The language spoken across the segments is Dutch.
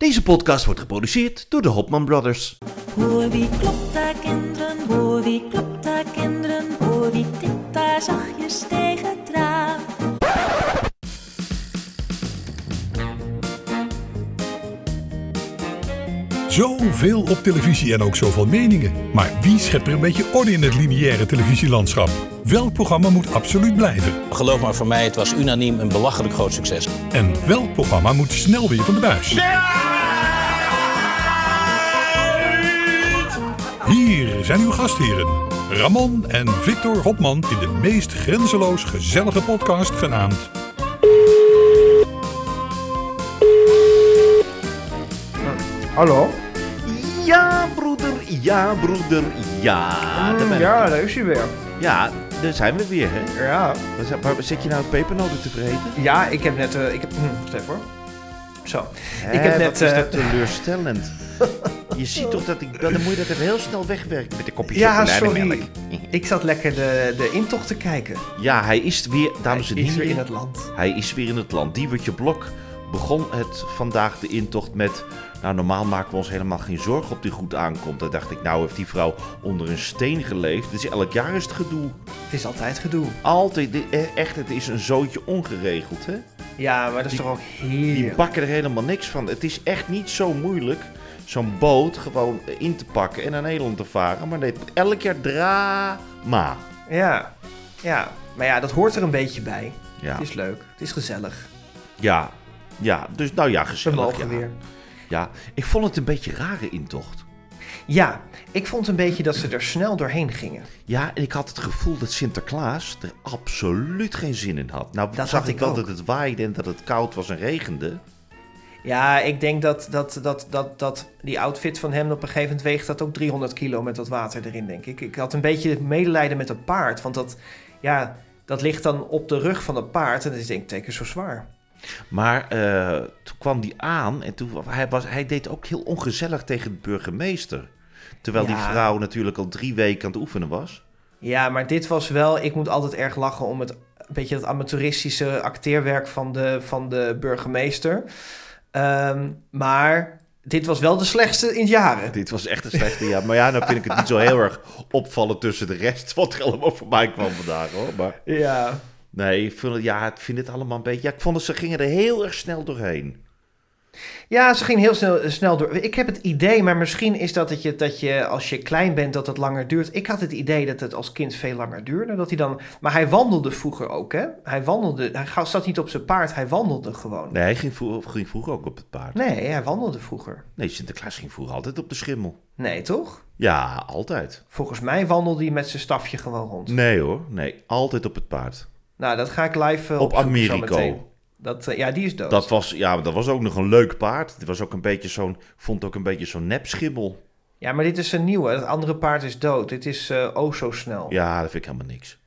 Deze podcast wordt geproduceerd door de Hopman Brothers. Hoor wie klopt daar kinderen, hoor wie klopt daar kinderen, hoor wie tikt daar zachtjes tegen het raam. Zoveel op televisie en ook zoveel meningen. Maar wie schept er een beetje orde in het lineaire televisielandschap? Welk programma moet absoluut blijven? Geloof maar voor mij, het was unaniem een belachelijk groot succes. En welk programma moet snel weer van de buis? Hier zijn uw gastheren. Ramon en Victor Hopman in de meest grenzeloos gezellige podcast genaamd... Hallo? Ja, broeder, ja, broeder, ja. Daar ben ik. ja, daar is hij weer. Ja, daar zijn we weer, hè? Ja. Waar zit- je nou pepernoten te vreten? Ja, ik heb net... eh, ik heb, hm, wacht even hoor. Zo. Hè, ik heb net... wat is eh, dat teleurstellend. je ziet toch dat ik... Dan moet je dat even heel snel wegwerken met de kopje ja, sorry. Ik zat lekker de, de intocht te kijken. Ja, hij is weer, dames en Hij is heren... weer in het land. Hij is weer in het land. Diewertje Blok begon het vandaag de intocht met... Nou, normaal maken we ons helemaal geen zorgen op die goed aankomt. Dan dacht ik, nou heeft die vrouw onder een steen geleefd. Dus elk jaar is het gedoe. Het is altijd gedoe. Altijd, eh, echt, het is een zootje ongeregeld, hè? Ja, maar dat is Die- toch ook Die heerlijk. bakken er helemaal niks van. Het is echt niet zo moeilijk zo'n boot gewoon in te pakken en naar Nederland te varen. Maar nee, elk jaar drama. Ja. Ja. Maar ja, dat hoort er een beetje bij. Ja, Het is leuk. Het is gezellig. ja, ja. Dus nou ja, We gezellig. mogen ja. weer. Ja, ik vond het een beetje rare intocht. Ja, ik vond een beetje dat ze er snel doorheen gingen. Ja, en ik had het gevoel dat Sinterklaas er absoluut geen zin in had. Nou, Dat zag had ik ik wel ook. dat het waaide en dat het koud was en regende. Ja, ik denk dat, dat, dat, dat, dat die outfit van hem op een gegeven moment weegt dat ook 300 kilo met dat water erin, denk ik. Ik had een beetje medelijden met het paard, want dat, ja, dat ligt dan op de rug van het paard en dat is denk ik teken zo zwaar. Maar eh, toen kwam die aan en toen, hij, was, hij deed ook heel ongezellig tegen de burgemeester. Terwijl die Ja. vrouw natuurlijk al drie weken aan het oefenen was. Ja, maar dit was wel, ik moet altijd erg lachen om het, een beetje het amateuristische acteerwerk van de, van de burgemeester. Ehm, maar dit was wel de slechtste in jaren. Dit was echt een slechte jaar. Maar ja, nou vind ik het niet zo heel erg opvallen tussen de rest wat er allemaal voorbij kwam vandaag hoor. Maar Ja. Nee, ik vind, het- ja, ik vind het allemaal een beetje... Ja, ik vond dat ze gingen er heel erg snel doorheen. Ja, ze ging heel snel, snel door. Ik heb het idee, maar misschien is dat dat je, dat je als je klein bent dat het langer duurt. Ik had het idee dat het als kind veel langer duurde. Dat hij dan, maar hij wandelde vroeger ook, hè? Hij wandelde, hij zat niet op zijn paard, hij wandelde gewoon. Nee, hij ging, vroeger, ging vroeger ook op het paard. Nee, hij wandelde vroeger. Nee, Sinterklaas ging vroeger altijd op de schimmel. Nee, toch? Ja, altijd. Volgens mij wandelde hij met zijn stafje gewoon rond. Nee hoor, nee, altijd op het paard. Nou, dat ga ik live uh, Op Americo. Dat, eh, ja, die is dood. Dat was, ja, dat was ook nog een leuk paard. Het was ook een beetje zo'n, vond ook een beetje zo'n nepschimmel. Ja, maar dit is een nieuwe. Het andere paard is dood. Dit is eh oh zo snel. Ja, dat vind ik helemaal niks.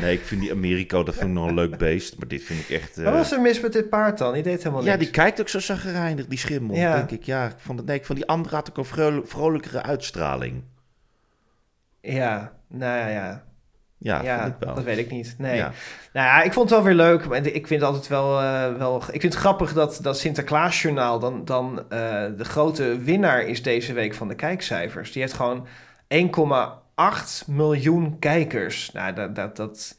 Nee, ik vind die Americo, dat vind ik nog een leuk beest. Maar dit vind ik echt... eh, Wat was er mis met dit paard dan? Die deed helemaal ja, niks. die kijkt ook zo zagrijnig, die schimmel, Ja. denk ik. Ja, ik vond, het, nee, ik vond die andere had ook een vrol- vrolijkere uitstraling. Ja, nou ja, ja. Ja, Ja, vond ik wel. dat weet ik niet. Nee. Ja. Nou ja, ik vond het wel weer leuk. Ik vind het altijd wel, eh, wel... Ik vind het grappig dat, dat Sinterklaasjournaal dan, dan eh, de grote winnaar is deze week van de kijkcijfers. Die heeft gewoon 1,8 miljoen kijkers. Nou, dat, dat, dat,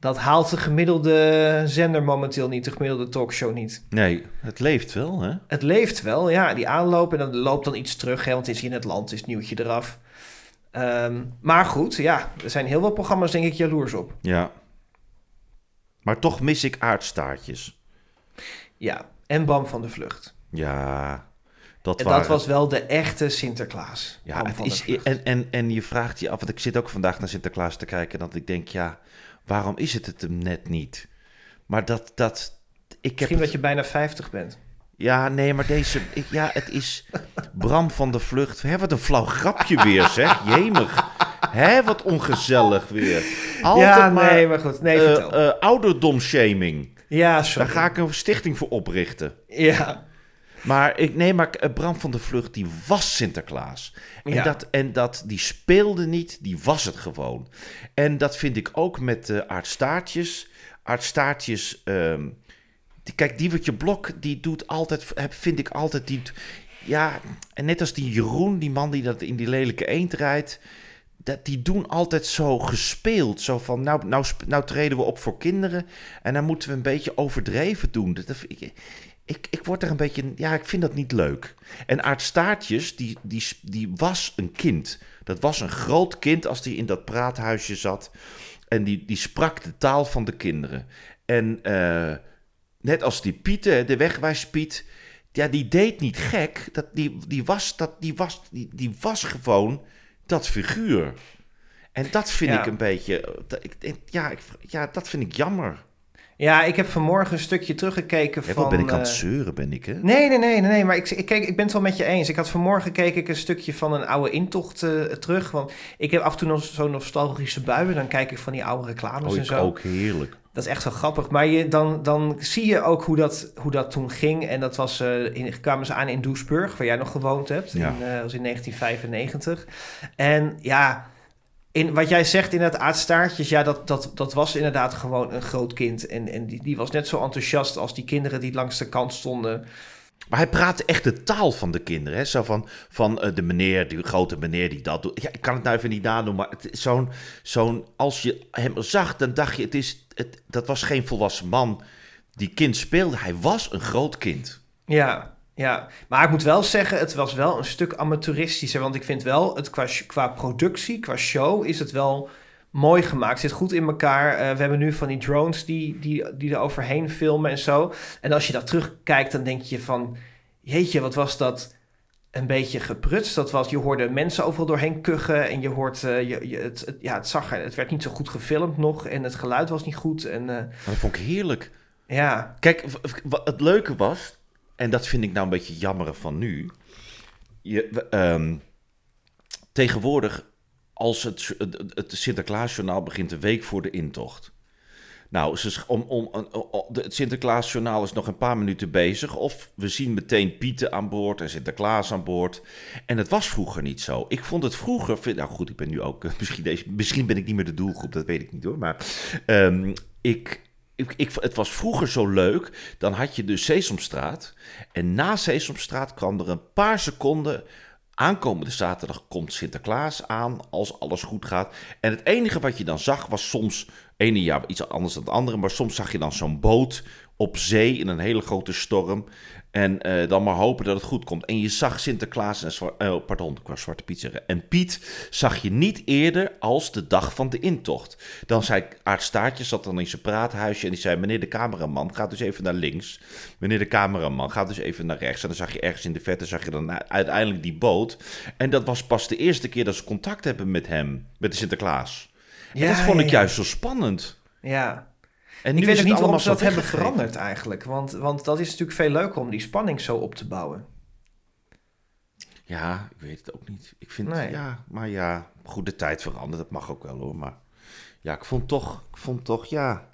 dat haalt de gemiddelde zender momenteel niet, de gemiddelde talkshow niet. Nee, het leeft wel, hè? Het leeft wel, ja, die aanloop en dan loopt dan iets terug, hè, want het is in het land, is het nieuwtje eraf. Ehm, maar goed, ja, er zijn heel veel programma's denk ik jaloers op. Ja. Maar toch mis ik aardstaartjes. Ja, en Bam van de Vlucht. Ja, dat, En waren... dat was wel de echte Sinterklaas. Ja, het is, en, en, en je vraagt je af, want ik zit ook vandaag naar Sinterklaas te kijken, dat ik denk, ja, waarom is het het hem net niet? Maar dat, dat, ik heb Misschien het- dat je bijna 50 bent. Ja, nee, maar deze, ik, ja, het is Bram van de Vlucht. Hè, wat een flauw grapje weer, zeg, jemig. Hè, wat ongezellig weer. Altijd ja, maar, nee, maar goed. Nee, eh, ouderdomshaming. ja, sorry. Daar ga ik een stichting voor oprichten. Ja, Maar ik nee, maar eh, Bram van der Vlucht, die was Sinterklaas. En, Ja. dat, en dat, die speelde niet, die was het gewoon. En dat vind ik ook met uh, Aart Staartjes. Aart Staartjes, ehm, die, kijk, Diewertje Blok, die doet altijd, vind ik altijd, die, ja, en net als die Jeroen, die man die dat in die lelijke eend rijdt, dat, die doen altijd zo gespeeld. Zo van, nou, nou, nou treden we op voor kinderen en dan moeten we een beetje overdreven doen. Dat, dat- ik, ik, ik word er een beetje, ja, ik vind dat niet leuk. En Aart Staartjes, die, die, die was een kind. Dat was een groot kind als die in dat praathuisje zat. En die, die sprak de taal van de kinderen. En eh, net als die Piet, hè, de wegwijspiet, ja, die deed niet gek. Dat, die, die, was, dat, die, was, die, die was gewoon dat figuur. En dat vind Ja. ik een beetje, dat, ik, ik- ja, ik, ja, dat vind ik jammer. Ja, ik heb vanmorgen een stukje teruggekeken Ja, van... wat ben ik aan het eh, zeuren, ben ik, hè? Nee, nee, nee, nee, maar ik, ik, kijk, ik ben het wel met je eens. Ik had vanmorgen keek ik een stukje van een oude intocht eh, terug. Want ik heb af en toe nog zo'n nostalgische buien. Dan kijk ik van die oude reclames Oh, en zo. ook, heerlijk. Dat is echt zo grappig. Maar je, dan, dan zie je ook hoe dat, hoe dat toen ging. En dat was, eh in, kwamen ze aan in Doesburg, waar jij nog gewoond hebt. Ja. In, eh, was in 1995. En ja, in, wat jij zegt in het aardstaartjes, ja, dat, dat, dat was inderdaad gewoon een groot kind. En, en die, die was net zo enthousiast als die kinderen die langs de kant stonden. Maar hij praatte echt de taal van de kinderen. Hè? Zo van, van eh, de meneer, die grote meneer die dat doet. Ik kan het nou even niet nadoen, maar zo'n, zo'n, als je hem zag, dan dacht je, het is, het, dat was geen volwassen man die kind speelde. Hij was een groot kind. Ja, ja. Maar ik moet wel zeggen, het was wel een stuk amateuristischer. Want ik vind wel, het qua, qua productie, qua show, is het wel mooi gemaakt. Zit goed in elkaar. Eh, we hebben nu van die drones die, die, die er overheen filmen en zo. En als je dat terugkijkt, dan denk je van... Jeetje, wat was dat een beetje geprutst. Dat was, je hoorde mensen overal doorheen kuchen. En je hoort, eh, je, je, het, het- ja, het zag er, het werd niet zo goed gefilmd nog. En het geluid was niet goed. En eh, Maar dat vond ik heerlijk. ja, Kijk, het leuke was, en dat vind ik nou een beetje jammer van nu. Je, ehm, tegenwoordig, als het, het, het Sinterklaasjournaal begint een week voor de intocht. Nou, ze, om, om, het Sinterklaasjournaal is nog een paar minuten bezig. Of we zien meteen Pieten aan boord en Sinterklaas aan boord. En het was vroeger niet zo. Ik vond het vroeger... Nou goed, ik ben nu ook... Misschien, deze, misschien ben ik niet meer de doelgroep, dat weet ik niet hoor. Maar ehm, ik, ik, ik, het was vroeger zo leuk. Dan had je de Sesamstraat. En na Sesamstraat kwam er een paar seconden... Aankomende zaterdag komt Sinterklaas aan als alles goed gaat. En het enige wat je dan zag was soms, ene jaar iets anders dan het andere, maar soms zag je dan zo'n boot op zee in een hele grote storm. En eh, dan maar hopen dat het goed komt. En je zag Sinterklaas en eh, pardon, wou Zwarte Piet zeggen. En Piet zag je niet eerder als de dag van de intocht. Dan zei Aart Staartje, zat dan in zijn praathuisje en die zei: Meneer de cameraman, ga dus even naar links. Meneer de cameraman, ga dus even naar rechts. En dan zag je ergens in de verte, zag je dan u- uiteindelijk die boot. En dat was pas de eerste keer dat ze contact hebben met hem, met de Sinterklaas. En Ja, dat vond ik ja, ja. juist zo spannend. ja. En Ik weet ook het niet waarom allemaal ze dat hebben veranderd eigenlijk. Want, want dat is natuurlijk veel leuker om die spanning zo op te bouwen. Ja, ik weet het ook niet. Ik vind, Nee. ja, maar ja, goed, de tijd verandert, dat mag ook wel hoor. Maar ja, ik vond toch, ik vond toch, ja.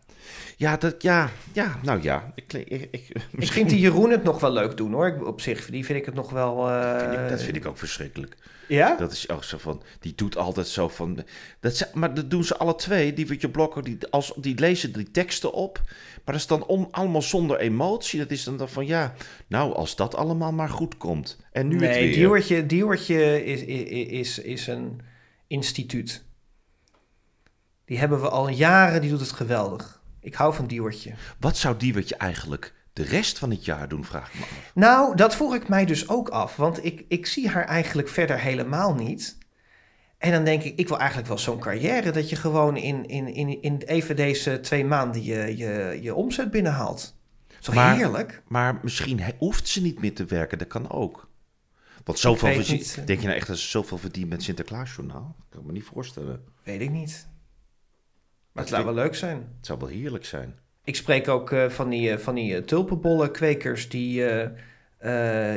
Ja, dat, ja, ja, nou ja. Ik, ik, ik, Ik misschien vind die Jeroen het nog wel leuk doen hoor. Ik- Op zich, die vind ik het nog wel... eh, vind ik, dat vind ik ook verschrikkelijk. Ja? Dat is ook zo van, die doet altijd zo van, dat, ze- maar dat doen ze alle twee. Die Witje Blokker, die, als, die lezen die teksten op, maar dat is dan on- allemaal zonder emotie. Dat is dan, dan van, ja, nou, als dat allemaal maar goed komt. En nu het weer. Diewertje, Diewertje is, is, is, is een instituut. Die hebben we al jaren, die doet het geweldig. Ik hou van Diewertje. Wat zou Diewertje eigenlijk de rest van het jaar doen, vraag ik me af. Nou, dat vroeg ik mij dus ook af. Want ik, ik zie haar eigenlijk verder helemaal niet. En dan denk ik, ik wil eigenlijk wel zo'n carrière... dat je gewoon in, in, in, in even deze twee maanden je, je, je omzet binnenhaalt. Maar- heerlijk? Maar misschien hoeft ze niet meer te werken, dat kan ook. Want zoveel weet verdien- niet, eh. denk je nou echt dat ze zoveel verdient met Sinterklaasjournaal? Dat kan ik me niet voorstellen. Weet ik niet. Maar het Dat zou wel leuk zijn. Het zou wel heerlijk zijn. Ik spreek ook eh, van die, eh, van die eh, tulpenbollenkwekers... Die,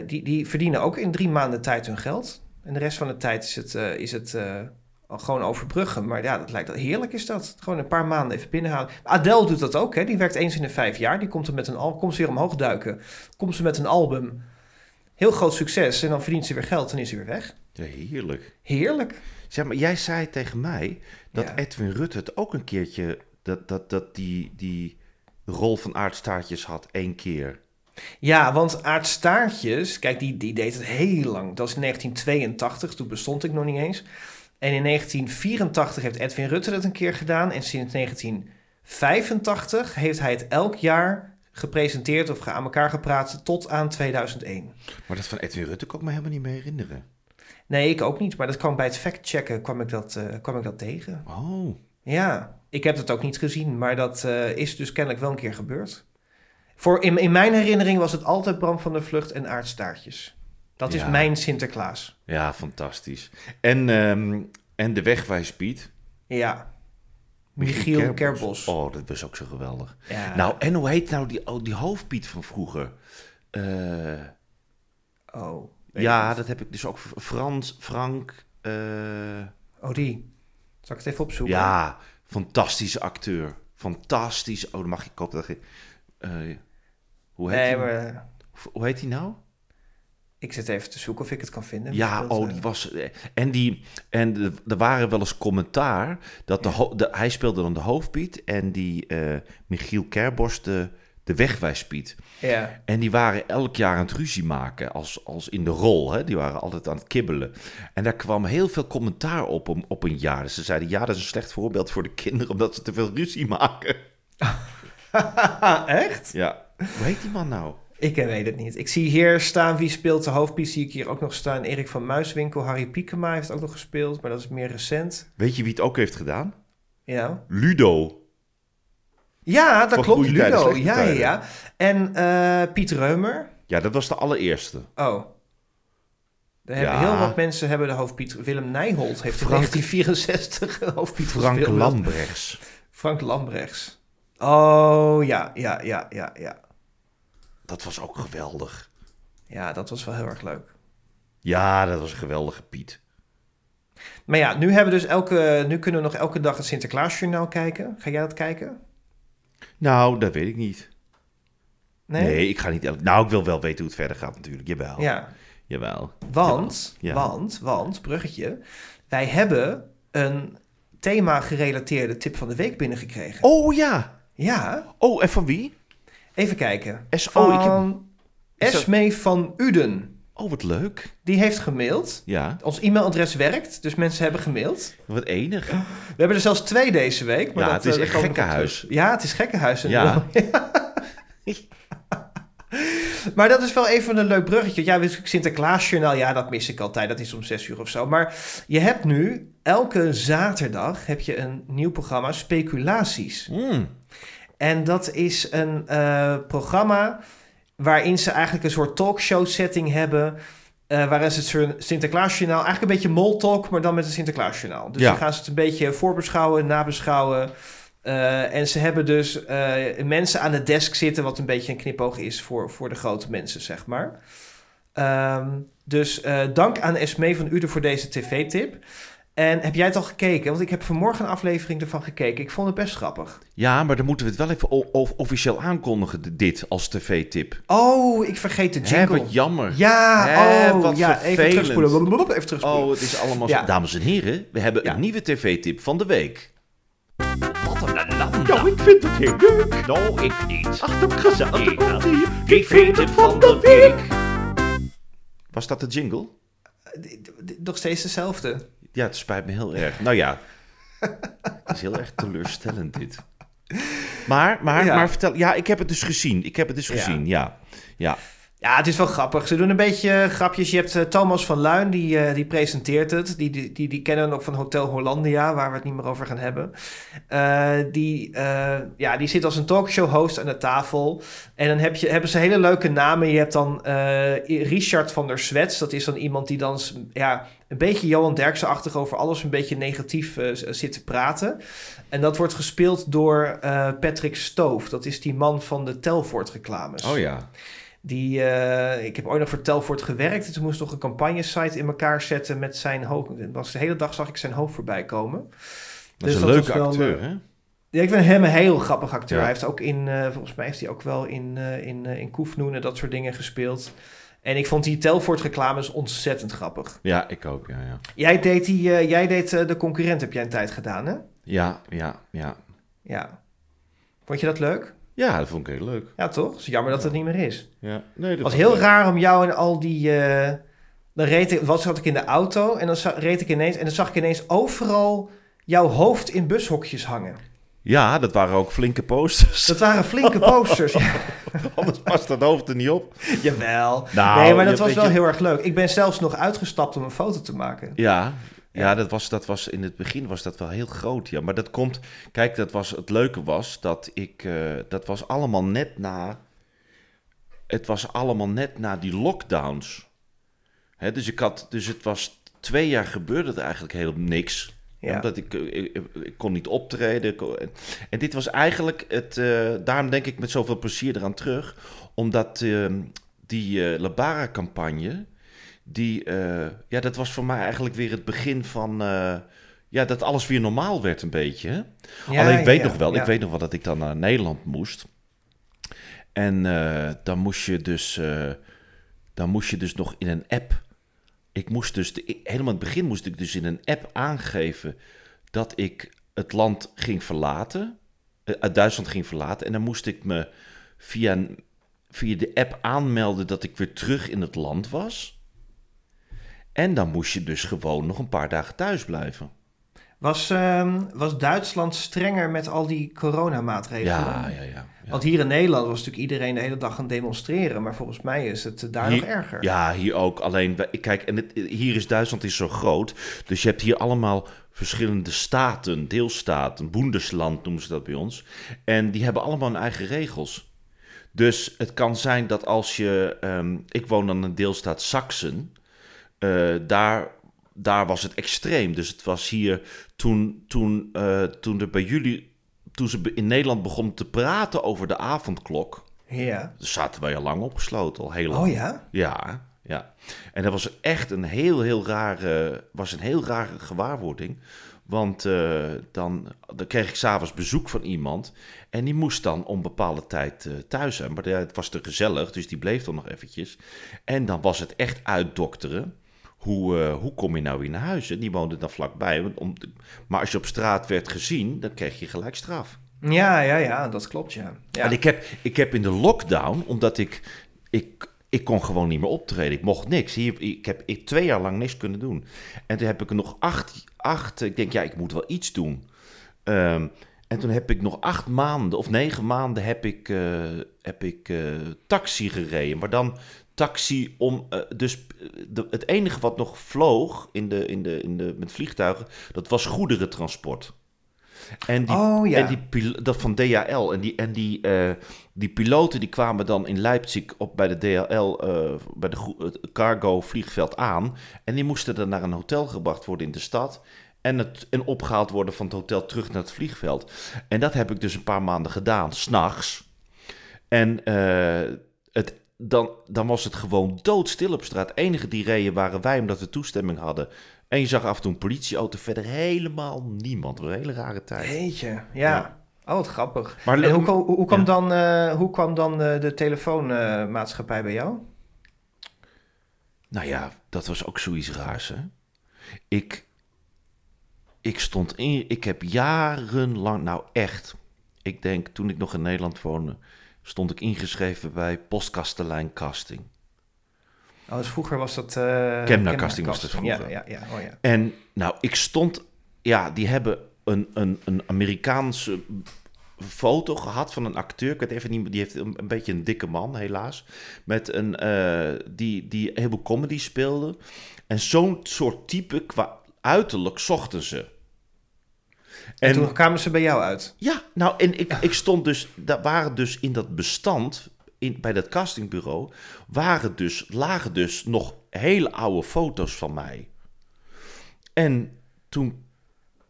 die, die verdienen ook in drie maanden tijd hun geld. En de rest van de tijd is het, is het gewoon overbruggen. Maar ja, dat lijkt heerlijk is dat. Gewoon een paar maanden even binnenhalen. Adele doet dat ook. Hè? Die werkt eens in de vijf jaar. Die komt er met een al komt ze weer omhoog duiken. Komt ze met een album. Heel groot succes. En dan verdient ze weer geld en is ze weer weg. Ja, heerlijk. Heerlijk. Zeg maar, jij zei tegen mij dat Ja. Edwin Rutte het ook een keertje... dat, dat, dat die, die rol van aardstaartjes had één keer. Ja, want Aart Staartjes, kijk, die, die deed het heel lang. Dat is in 1982, toen bestond ik nog niet eens. En in 1984 heeft Edwin Rutte dat een keer gedaan. En sinds 1985 heeft hij het elk jaar gepresenteerd of aan elkaar gepraat tot aan 2001. Maar dat van Edwin Rutte kan ik me helemaal niet meer herinneren. Nee, ik ook niet. Maar dat kwam bij het factchecken kwam ik dat, eh, kwam ik dat tegen. Oh, Ja, ik heb het ook niet gezien, maar dat eh, is dus kennelijk wel een keer gebeurd. Voor, in, in mijn herinnering was het altijd Bram van der Vlucht en aardstaartjes. Dat is mijn Sinterklaas. ja, fantastisch. En, ehm, en de wegwijspiet. Ja. Michiel Kerbos. Oh, dat was ook zo geweldig. Ja. Nou, en hoe heet nou die, oh, die hoofdpiet van vroeger? Eh, oh. Ja, dat heb ik dus ook. Frans, Frank. eh. Oh, die. Zal ik het even opzoeken? ja, fantastische acteur. Fantastisch. Oh, dan mag ik kopen dat je. eh, hoe heet Nee, hij? maar Hoe heet hij nou? ik zit even te zoeken of ik het kan vinden. Ja, oh, die was. eh, En, die, en de- er waren wel eens commentaar dat de, hij speelde dan de hoofdpiet en die Michiel Kerbos de, de wegwijspiet. Ja. En die waren elk jaar aan het ruzie maken als, als in de rol. Hè? Die waren altijd aan het kibbelen. En daar kwam heel veel commentaar op om- op een jaar. Dus ze zeiden, ja, dat is een slecht voorbeeld voor de kinderen... omdat ze te veel ruzie maken. Echt? Ja. Hoe heet die man nou? Ik eh, weet het niet. Ik zie hier staan wie speelt de hoofdpiece. Zie ik hier ook nog staan. Erik van Muiswinkel. Harry Piekema heeft ook nog gespeeld, maar dat is meer recent. Weet je wie het ook heeft gedaan? Ja. Ludo. Ja, dat klopt. Ludo. Ja, ja. En eh, Piet Reumer. Ja, dat was de allereerste. Oh. Er hebben Ja. heel wat mensen hebben de hoofdpiet. Willem Nijholt heeft in Frank- 1964 de hoofdpiet Frank gespeeld. Lambrechts. Frank Lambrechts. Oh, ja, ja, ja, ja, ja. Dat was ook geweldig. Ja, dat was wel heel erg leuk. Ja, dat was een geweldige Piet. Maar ja, nu, hebben we dus elke, nu kunnen we nog elke dag het Sinterklaasjournaal kijken. Ga jij dat kijken? Nou, dat weet ik niet. Nee? Nee, ik ga niet... Nou, ik wil wel weten hoe het verder gaat natuurlijk. Jawel. Ja, Jawel. want, Ja. want, want, bruggetje. Wij hebben een thema-gerelateerde tip van de week binnengekregen. Oh ja. Ja, Oh, en van wie? even kijken. Oh, ik heb- Van Esme van Uden. Oh, wat leuk. Die heeft gemaild. Ja, Ons e-mailadres werkt, dus mensen hebben gemaild. wat enig. We hebben er zelfs twee deze week. Maar Ja, dat, het is eh, echt gekkenhuis. Ja, het is gekkenhuis. Ja. maar dat is wel even een leuk bruggetje. Ja, Sinterklaasjournaal, ja, dat mis ik altijd. Dat is om zes uur of zo. Maar je hebt nu, elke zaterdag heb je een nieuw programma, Speculaties. Hmm. En dat is een eh, programma waarin ze eigenlijk een soort talkshow setting hebben. eh waarin ze het Sinterklaasjournaal, eigenlijk een beetje moltalk, maar dan met een Sinterklaasjournaal. Dus Ja. dan gaan ze het een beetje voorbeschouwen, nabeschouwen. Eh, en ze hebben dus eh, mensen aan de desk zitten, wat een beetje een knipoog is voor, voor de grote mensen, zeg maar. Ehm, dus dank aan Esmee van Uden voor deze tv-tip. En heb jij het al gekeken? Want ik heb vanmorgen een aflevering ervan gekeken. Ik vond het best grappig. Ja, maar dan moeten we het wel even officieel aankondigen, dit als tv-tip. Oh, ik vergeet de Hè, jingle. wat jammer. Ja, Hè, oh, wat ja, even terugspoelen. Blablabla, Even terugspoelen. Oh, het is allemaal Ja. zo. Dames en heren, we hebben Ja. een nieuwe tv-tip van de week. Nou, ik vind het heel leuk. Nou, ik niet. Ach, dat gezellig. Dan komt ie. TV-tip van de week. Was dat de jingle? D- Nog steeds dezelfde. Ja, het spijt me heel erg. Nou ja, het is heel erg teleurstellend dit. Maar, maar, Ja. maar vertel... Ja, ik heb het dus gezien. Ik heb het dus gezien, ja. Ja, Ja, het is wel grappig. Ze doen een beetje grapjes. Je hebt eh, Thomas van Luin, die, eh, die presenteert het. Die, die, die, kennen we ook van Hotel Hollandia, waar we het niet meer over gaan hebben. Eh, die, eh, ja, die zit als een talkshow-host aan de tafel. En dan heb je, hebben ze hele leuke namen. Je hebt dan eh, Richard van der Zwets. Dat is dan iemand die dan ja, een beetje Johan Derksen-achtig over alles een beetje negatief eh, zit te praten. En dat wordt gespeeld door eh, Patrick Stoof. Dat is die man van de Telfort-reclames. oh ja. Die, eh, ik heb ooit nog voor Telfort gewerkt. En toen moest nog een campagnesite in elkaar zetten met zijn hoofd. Was de hele dag zag ik zijn hoofd voorbij komen. Dat is Dus een dat leuke wel, acteur, eh, hè? Ja, ik vind hem een heel grappig acteur. Ja. Hij heeft ook in, eh, volgens mij heeft hij ook wel in, eh in, in Koefnoen en dat soort dingen gespeeld. En ik vond die Telfort reclames ontzettend grappig. Ja, ik ook, ja, ja. Jij deed, die, jij deed de concurrent, heb jij een tijd gedaan, hè? Ja, ja, ja. Ja. Vond je dat leuk? Ja, dat vond ik heel leuk. Ja, toch? Het is jammer dat het niet meer is. Ja. Nee, dat Het was heel leuk. raar om jou en al die... eh, dan reed ik, wat zat ik in de auto en dan reed ik ineens... En dan zag ik ineens overal jouw hoofd in bushokjes hangen. Ja, dat waren ook flinke posters. Dat waren flinke posters. ja. Anders past dat hoofd er niet op. Jawel. Nou, nee, maar dat was wel je- heel erg leuk. Ik ben zelfs nog uitgestapt om een foto te maken. Ja, ja dat, was, dat was in het begin was dat wel heel groot. Ja. Maar dat komt, kijk, dat was, het leuke was dat ik, eh, dat was allemaal net na, het was allemaal net na die lockdowns. Hè, dus, ik had, dus het was twee jaar gebeurde er eigenlijk heel niks. Ja. Omdat ik, eh, ik, ik kon niet optreden. kon- en, dit was eigenlijk het, eh, daarom denk ik met zoveel plezier eraan terug. Omdat eh, die Labara-campagne, die, eh, ja, dat was voor mij eigenlijk weer het begin van, eh, ja, dat alles weer normaal werd een beetje. Ja, Alleen ik weet ja, nog wel, ja. ik weet nog wel dat ik dan naar Nederland moest. En eh, dan moest je dus, dan moest je dus nog in een app. Ik moest dus, de, helemaal in het begin moest ik dus in een app aangeven dat ik het land ging verlaten, uit Duitsland ging verlaten. En dan moest ik me via, via de app aanmelden dat ik weer terug in het land was. En dan moest je dus gewoon nog een paar dagen thuis blijven. Was, ehm, was Duitsland strenger met al die coronamaatregelen? Ja, ja, ja. ja. Want hier in Nederland was natuurlijk iedereen de hele dag gaan demonstreren. Maar volgens mij is het eh, daar Hier- nog erger. Ja, hier ook. Alleen, kijk, en het, hier is Duitsland is zo groot. Dus je hebt hier allemaal verschillende staten, deelstaten. Bundesland noemen ze dat bij ons. En die hebben allemaal hun eigen regels. Dus het kan zijn dat als je... ehm, ik woon dan in de deelstaat Sachsen. Eh, daar, daar was het extreem. Dus het was hier toen, toen, eh, toen er bij jullie... Toen ze in Nederland begonnen te praten over de avondklok... Ja. zaten wij al lang opgesloten, al heel lang. Oh ja? Ja, ja. En dat was echt een heel, heel rare, was een heel rare gewaarwording. Want eh, dan, dan kreeg ik s'avonds bezoek van iemand. En die moest dan om bepaalde tijd thuis zijn. Maar ja, het was te gezellig, dus die bleef dan nog eventjes. En dan was het echt uitdokteren. Hoe, eh, hoe kom je nou weer naar huis? En die woonde dan vlakbij. want Om, maar als je op straat werd gezien, dan kreeg je gelijk straf. Ja, ja, ja, dat klopt, ja. ja. En ik heb, ik heb in de lockdown, omdat ik, ik, ik kon gewoon niet meer optreden. Ik mocht niks. Hier, ik heb ik, twee jaar lang niks kunnen doen. En toen heb ik er nog acht, acht ik denk, ja, ik moet wel iets doen. Ehm, en toen heb ik nog acht maanden of negen maanden heb ik, eh, heb ik eh, taxi gereden. Maar dan taxi om, eh, dus eh, de, het enige wat nog vloog in de, in de, in de, met vliegtuigen, dat was goederentransport. En die, Oh, ja. en die dat van DHL. En die, en die, eh, die piloten die kwamen dan in Leipzig op bij de DHL, bij de het cargo vliegveld aan. En die moesten dan naar een hotel gebracht worden in de stad. En, het, en opgehaald worden van het hotel terug naar het vliegveld. En dat heb ik dus een paar maanden gedaan, s'nachts. En dan, dan was het gewoon doodstil op straat. Enige die reden waren wij, omdat we toestemming hadden. En je zag af en toe een politieauto, verder helemaal niemand. Een hele rare tijd. Jeetje, ja. Ja. Oh, wat grappig. Maar en hoe, kwam- hoe, hoe kwam Ja. dan, eh, hoe kwam dan eh, de telefoonmaatschappij bij jou? Nou ja, dat was ook zoiets raars, hè. Ik, ik stond in... Ik heb jarenlang... Nou, echt. Ik denk, toen ik nog in Nederland woonde... stond ik ingeschreven bij Postkastelein Casting. Oh, dus vroeger was dat... Kemna Casting was dat Ja, vroeger. ja, ja. Oh, ja. En nou, ik stond... Ja, die hebben een, een, een Amerikaanse foto gehad van een acteur. Ik weet even niet, die heeft een, een beetje een dikke man, helaas. Met een, eh, die, die heel veel comedy speelde. En zo'n soort type qua uiterlijk zochten ze. En, toen kwamen ze bij jou uit. Ja, nou, en ik, ik stond dus, daar waren dus in dat bestand, in, bij dat castingbureau, waren dus, lagen dus nog hele oude foto's van mij. En toen,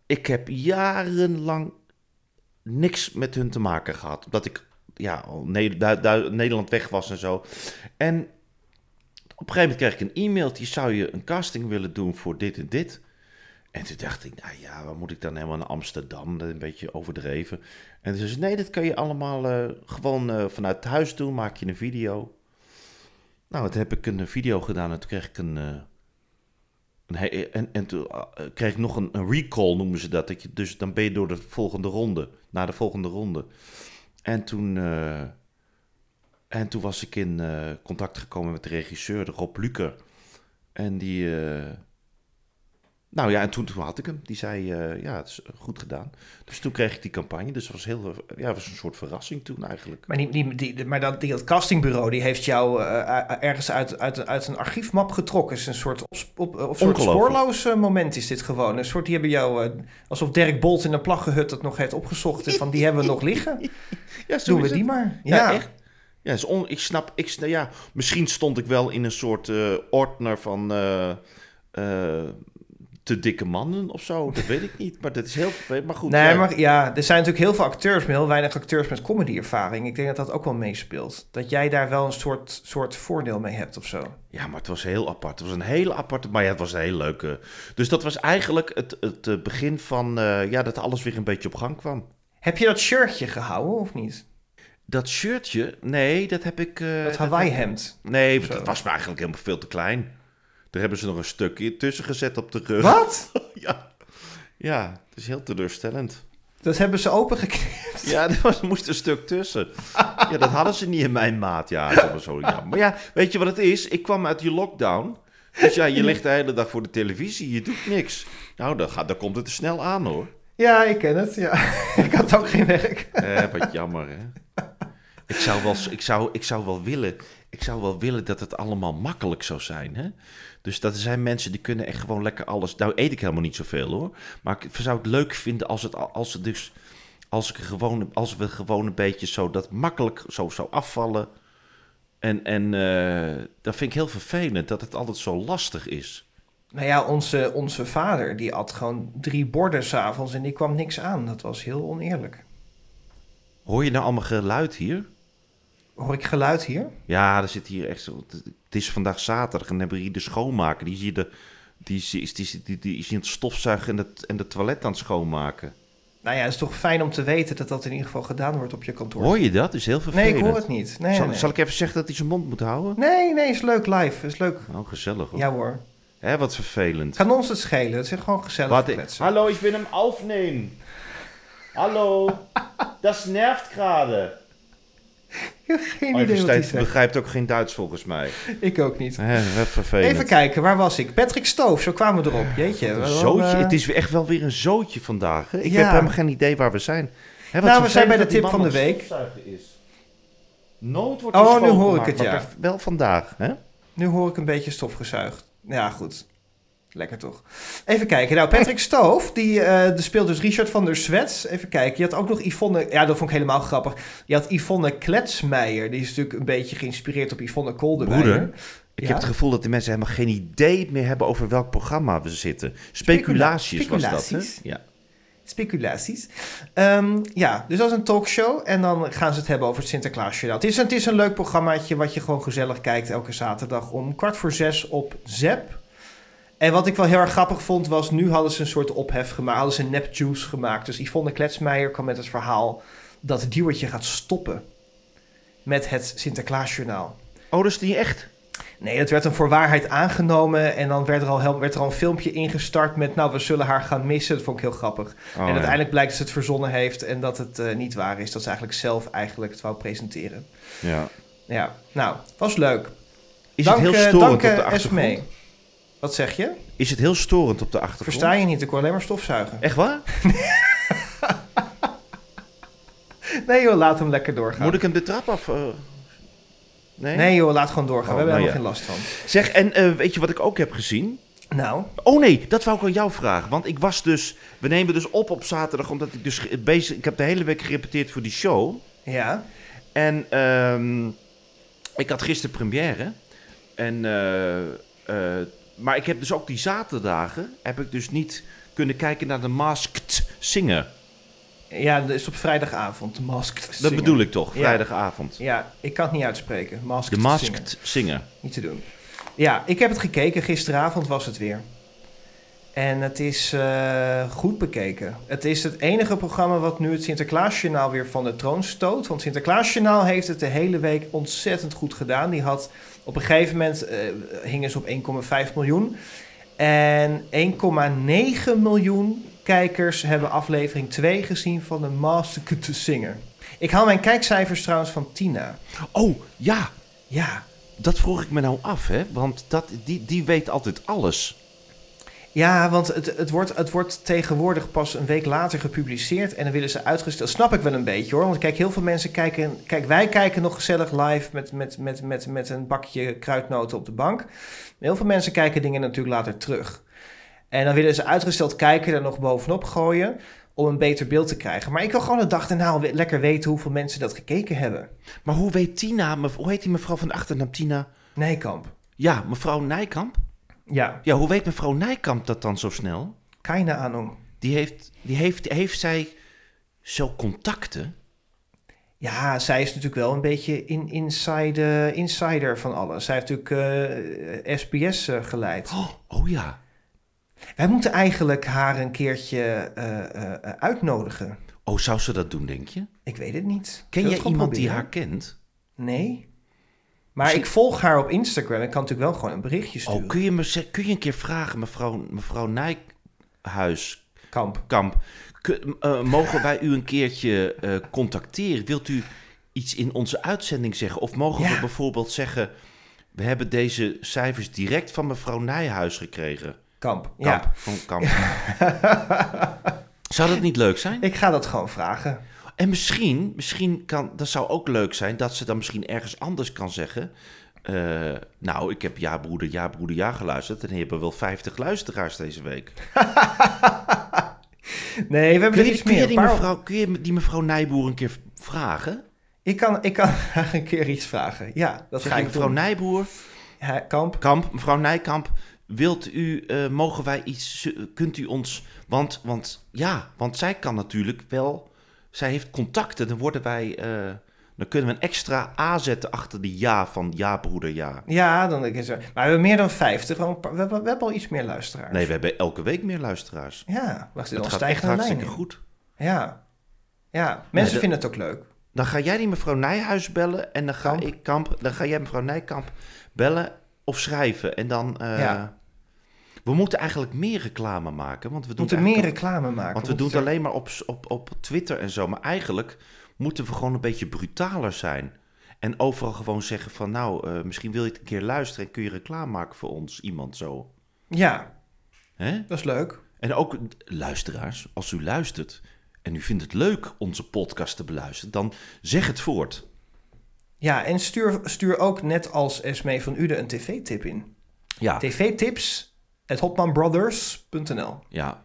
ik heb jarenlang niks met hun te maken gehad, omdat ik, ja, Nederland weg was en zo. En op een gegeven moment kreeg ik een e-mail, die zou je een casting willen doen voor dit en dit. En toen dacht ik, nou ja, waar moet ik dan helemaal naar Amsterdam? Dat is een beetje overdreven. En toen zei ze, nee, dat kan je allemaal eh, gewoon eh, vanuit huis doen. Maak je een video. Nou, toen heb ik een video gedaan en toen kreeg ik een... eh, een en, en toen kreeg ik nog een, een recall, noemen ze dat. dat je, dus dan ben je door de volgende ronde, naar de volgende ronde. En toen, en toen was ik in contact gekomen met de regisseur, de Rob Luker. En die... eh, nou ja, en toen, toen had ik hem. Die zei, eh, ja, het is goed gedaan. Dus toen kreeg ik die campagne. Dus het was, heel, ja, het was een soort verrassing toen eigenlijk. Maar, die, die, die, maar dat, die, dat castingbureau die heeft jou eh, ergens uit, uit, uit een archiefmap getrokken. Het is een soort, op, op, soort spoorloos eh, moment is dit gewoon. Een soort, die hebben jou, eh, alsof Dirk Bolt in een plaggehut dat nog heeft opgezocht. En van, die hebben we nog liggen. Ja, Doen we die het. maar. Ja, Ja, echt. Ja, is on, ik snap, ik, sna- ja, misschien stond ik wel in een soort eh ordner van eh, eh, te dikke mannen of zo. Dat weet ik niet, maar dat is heel vervelend. Maar goed, Nee, ja. maar ja, er zijn natuurlijk heel veel acteurs, maar heel weinig acteurs met comedy-ervaring. Ik denk dat dat ook wel meespeelt. Dat jij daar wel een soort, soort voordeel mee hebt of zo. ja, maar het was heel apart. Het was een hele aparte, maar ja, het was een heel leuke. Dus dat was eigenlijk het, het eh, begin van, eh, ja, dat alles weer een beetje op gang kwam. Heb je dat shirtje gehouden of niet? Dat shirtje, nee, dat heb ik... eh, Dat Hawaii-hemd. Nee, dat was me eigenlijk helemaal veel te klein. Daar hebben ze nog een stukje tussen gezet op de rug. Wat? Ja, ja het is heel teleurstellend. Dat hebben ze opengeknipt. Ja, er was, moest een stuk tussen. Ja, dat hadden ze niet in mijn maat. Ja, allemaal zo jammer. Maar ja, weet je wat het is? Ik kwam uit die lockdown. Dus ja, je ligt de hele dag voor de televisie. Je doet niks. Nou, dan, gaat, dan komt het er snel aan, hoor. Ja, ik ken het. Ja. ik had ook geen werk. Eh, wat jammer, hè? Ik zou, wel, ik, zou, ik, zou wel willen, ik zou wel willen dat het allemaal makkelijk zou zijn, hè? Dus dat er zijn mensen die kunnen echt gewoon lekker alles... Nou eet ik helemaal niet zoveel, hoor. Maar ik zou het leuk vinden als het, als het dus... Als, ik gewoon, als we gewoon een beetje zo dat makkelijk zo zou afvallen. En, en eh, dat vind ik heel vervelend, dat het altijd zo lastig is. Nou ja, onze, onze vader die at gewoon drie borden s'avonds en die kwam niks aan. Dat was heel oneerlijk. Hoor je nou allemaal geluid hier? Hoor ik geluid hier? Ja, er zit hier echt zo. Het is vandaag zaterdag en dan hebben we hier de schoonmaker. Die, is hier de, die, is, die, is- die, die is in het stofzuigen en het, en de toilet aan het schoonmaken. Nou ja, het is toch fijn om te weten dat dat in ieder geval gedaan wordt op je kantoor. Hoor je dat? Dat is heel nee, vervelend. ik hoor het niet. Nee, zal, nee. zal ik even zeggen dat hij zijn mond moet houden? nee, nee, is leuk live. Is leuk. Oh, gezellig hoor. Ja hoor. Hè, wat vervelend. Kan ons het schelen. Het is gewoon gezellig Wat, kletsen. hallo, ik wil hem aufnemen. Hallo, dat nervt gerade. Geen zegt. begrijpt ook geen Duits volgens mij. Ik ook niet. Even kijken, waar was ik? Patrick Stoof, zo kwamen we erop. Jeetje. Een zootje. eh, Het is echt wel weer een zootje vandaag. Hè? Ik Ja. heb helemaal geen idee waar we zijn. Hè, wat Nou, we zijn bij de tip van de week. Is. Nooit wordt Oh, nu hoor ik het, ja. Wel vandaag, hè? Nu hoor ik een beetje stofgezuigd. Ja, goed. Lekker toch. Even kijken. Nou, Patrick Stoof, die, die speelt dus Richard van der Zwets. Even kijken. Je had ook nog Yvonne... Ja, dat vond ik helemaal grappig. Je had Yvonne Kletsmeijer. Die is natuurlijk een beetje geïnspireerd op Yvonne Kolderweijer. Broeder, ik Ja? heb het gevoel dat de mensen helemaal geen idee meer hebben over welk programma we zitten. Speculaties was dat, hè? Speculaties. Ja. Speculaties. Ehm, ja, dus dat is een talkshow. En dan gaan ze het hebben over het Sinterklaasjournaal. Het is, een- het is een leuk programmaatje wat je gewoon gezellig kijkt elke zaterdag om kwart voor zes op ZEP. En wat ik wel heel erg grappig vond was, nu hadden ze een soort ophef gemaakt, hadden ze een nepjuice gemaakt. Dus Yvonne Kletsmeijer kwam met het verhaal dat het duwertje gaat stoppen met het Sinterklaasjournaal. Oh, dat is niet echt. Nee, het werd een voor waarheid aangenomen en dan werd er al, heel- werd er al een filmpje ingestart met, nou, we zullen haar gaan missen. Dat vond ik heel grappig. Oh, en ja. uiteindelijk blijkt dat ze het verzonnen heeft en dat het eh, niet waar is. Dat ze eigenlijk zelf eigenlijk het wou presenteren. Ja. Ja, nou, was leuk. Is dank, het heel eh, storend dank, op de eh, achtergrond? Esmee. Wat zeg je? Is het heel storend op de achtergrond? Versta je niet? Ik hoor alleen maar stofzuigen. Echt waar? Nee joh, laat hem lekker doorgaan. Moet ik hem de trap af... eh, Nee? Nee joh, laat gewoon doorgaan. Oh, we hebben nou helemaal ja. geen last van. Zeg, en eh, weet je wat ik ook heb gezien? Nou, Oh nee, dat wou ik aan jou vragen. Want ik was dus... We nemen dus op op zaterdag, omdat ik dus bezig... Ik heb de hele week gerepeteerd voor die show. ja. En ehm, ik had gisteren première. En, eh, maar ik heb dus ook die zaterdagen... heb ik dus niet kunnen kijken naar de Masked Singer. Ja, dat is op vrijdagavond. De Masked Dat bedoel ik toch, vrijdagavond. Ja, ik kan het niet uitspreken. Masked De Singer. Masked Singer. Niet te doen. Ja, ik heb het gekeken. Gisteravond was het weer. En het is eh, goed bekeken. Het is het enige programma wat nu het Sinterklaasjournaal weer van de troon stoot. Want Sinterklaasjournaal heeft het de hele week ontzettend goed gedaan. Die had op een gegeven moment eh hingen ze op 1,5 miljoen. En 1,9 miljoen kijkers hebben aflevering 2 gezien van de Masked Singer. Ik haal mijn kijkcijfers trouwens van Tina. Oh, ja, Ja. dat vroeg ik me nou af, hè. Want dat, die, die weet altijd alles. Ja, want het, het, wordt, het wordt tegenwoordig pas een week later gepubliceerd en dan willen ze uitgesteld. Snap ik wel een beetje hoor. Want kijk, heel veel mensen kijken. Kijk, wij kijken nog gezellig live met, met, met, met, met een bakje kruidnoten op de bank. Heel veel mensen kijken dingen natuurlijk later terug. En dan willen ze uitgesteld kijken er nog bovenop gooien om een beter beeld te krijgen. Maar ik wil gewoon de dag daarna lekker weten hoeveel mensen dat gekeken hebben. Maar hoe weet Tina, hoe heet die mevrouw van de achternaam Tina? Nijkamp. Ja, mevrouw Nijkamp? Ja, Ja, hoe weet mevrouw Nijkamp dat dan zo snel? keine Ahnung. Die heeft, die heeft, heeft zij zo contacten? Ja, zij is natuurlijk wel een beetje in, inside, eh, insider van alles. Zij heeft natuurlijk eh, SBS eh, geleid. Oh, oh ja. Wij moeten eigenlijk haar een keertje uitnodigen. Oh, zou ze dat doen, denk je? Ik weet het niet. Ken jij iemand die haar kent? Nee. Maar Misschien- ik volg haar op Instagram. Ik kan natuurlijk wel gewoon een berichtje sturen. Oh, kun je, me, kun je een keer vragen, mevrouw, mevrouw Nijhuis, Kamp. Kamp, kun- eh, mogen wij u een keertje eh, contacteren? Wilt u iets in onze uitzending zeggen? Of mogen we bijvoorbeeld zeggen... we hebben deze cijfers direct van mevrouw Nijhuis gekregen? Kamp. Kamp, Ja. van Kamp. Zou dat niet leuk zijn? Ik ga dat gewoon vragen. En misschien, misschien kan, dat zou ook leuk zijn... dat ze dan misschien ergens anders kan zeggen... eh, nou, ik heb Ja Broeder, Ja Broeder, Ja geluisterd... en die hebben wel 50 luisteraars deze week. Nee, we hebben Kun er je, iets kun, je meer. die Paar- mevrouw, kun je die mevrouw Nijboer een keer vragen? Ik kan, ik kan haar een keer iets vragen. Ja, dat Zeg ga ik mevrouw doen. Nijboer, Ja, Kamp. Kamp, mevrouw Nijkamp, wilt u, eh, mogen wij iets, kunt u ons, want, want ja, want zij kan natuurlijk wel, zij heeft contacten, dan worden wij, eh, dan kunnen we een extra A zetten achter die ja van ja broeder ja. Ja, dan is er. Maar we hebben meer dan 50. want We hebben, we hebben al iets meer luisteraars. Nee, we hebben elke week meer luisteraars. Ja, wacht, Het dan gaat echt lijn hartstikke goed. Ja. Ja, mensen vinden het ook leuk. Dan ga jij die mevrouw Nijhuis bellen en dan ga Kamp. ik Kamp, dan ga jij mevrouw Nijkamp bellen of schrijven en dan. eh, Ja. We moeten eigenlijk meer reclame maken, want we doen moeten meer reclame maken. want we doen het alleen maar op, op, op Twitter en zo, maar eigenlijk moeten we gewoon een beetje brutaler zijn en overal gewoon zeggen van, nou, eh, misschien wil je het een keer luisteren en kun je reclame maken voor ons, iemand zo, Ja, hè? dat is leuk. En ook luisteraars, als u luistert en u vindt het leuk onze podcast te beluisteren, dan zeg het voort. Ja, en stuur, stuur ook net als Esmee van Uden een tv-tip in. Ja, tvtips at hotmanbrothers.nl ja.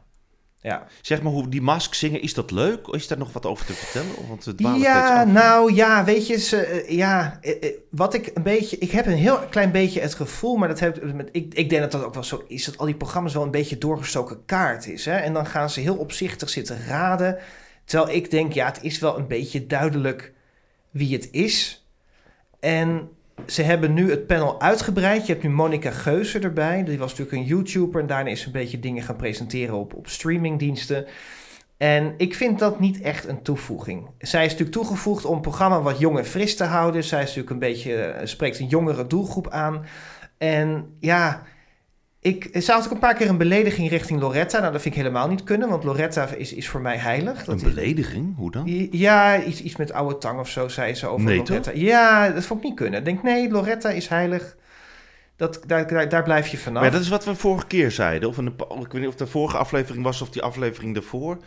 Ja, Zeg maar hoe die mask zingen, is dat leuk? Is daar nog wat over te vertellen? Want steeds ja nou ja, weet je, ze, eh, ja, eh, eh, wat ik een beetje, ik heb een heel klein beetje het gevoel, maar dat heb ik, met, ik, ik denk dat dat ook wel zo is, dat al die programma's wel een beetje doorgestoken kaart is. Hè? En dan gaan ze heel opzichtig zitten raden, terwijl ik denk, ja, het is wel een beetje duidelijk wie het is. En ze hebben nu het panel uitgebreid. Je hebt nu Monica Geuze erbij. Die was natuurlijk een YouTuber. En daarna is ze een beetje dingen gaan presenteren op, op streamingdiensten. En ik vind dat niet echt een toevoeging. Zij is natuurlijk toegevoegd om het programma wat jong en fris te houden. Zij is natuurlijk een beetje, eh, spreekt een jongere doelgroep aan. En ja, ik ze had ook een paar keer een belediging richting Loretta. Nou, dat vind ik helemaal niet kunnen, want Loretta is, is voor mij heilig. Dat Een belediging? Hoe dan? ja, iets, iets met oude tang of zo, zei ze over Nee, Loretta. Ja, dat vond ik niet kunnen. Ik denk, nee, Loretta is heilig. Dat, daar, daar, daar blijf je vanaf. Maar dat is wat we vorige keer zeiden. Of in de, ik weet niet of de vorige aflevering was of die aflevering daarvoor.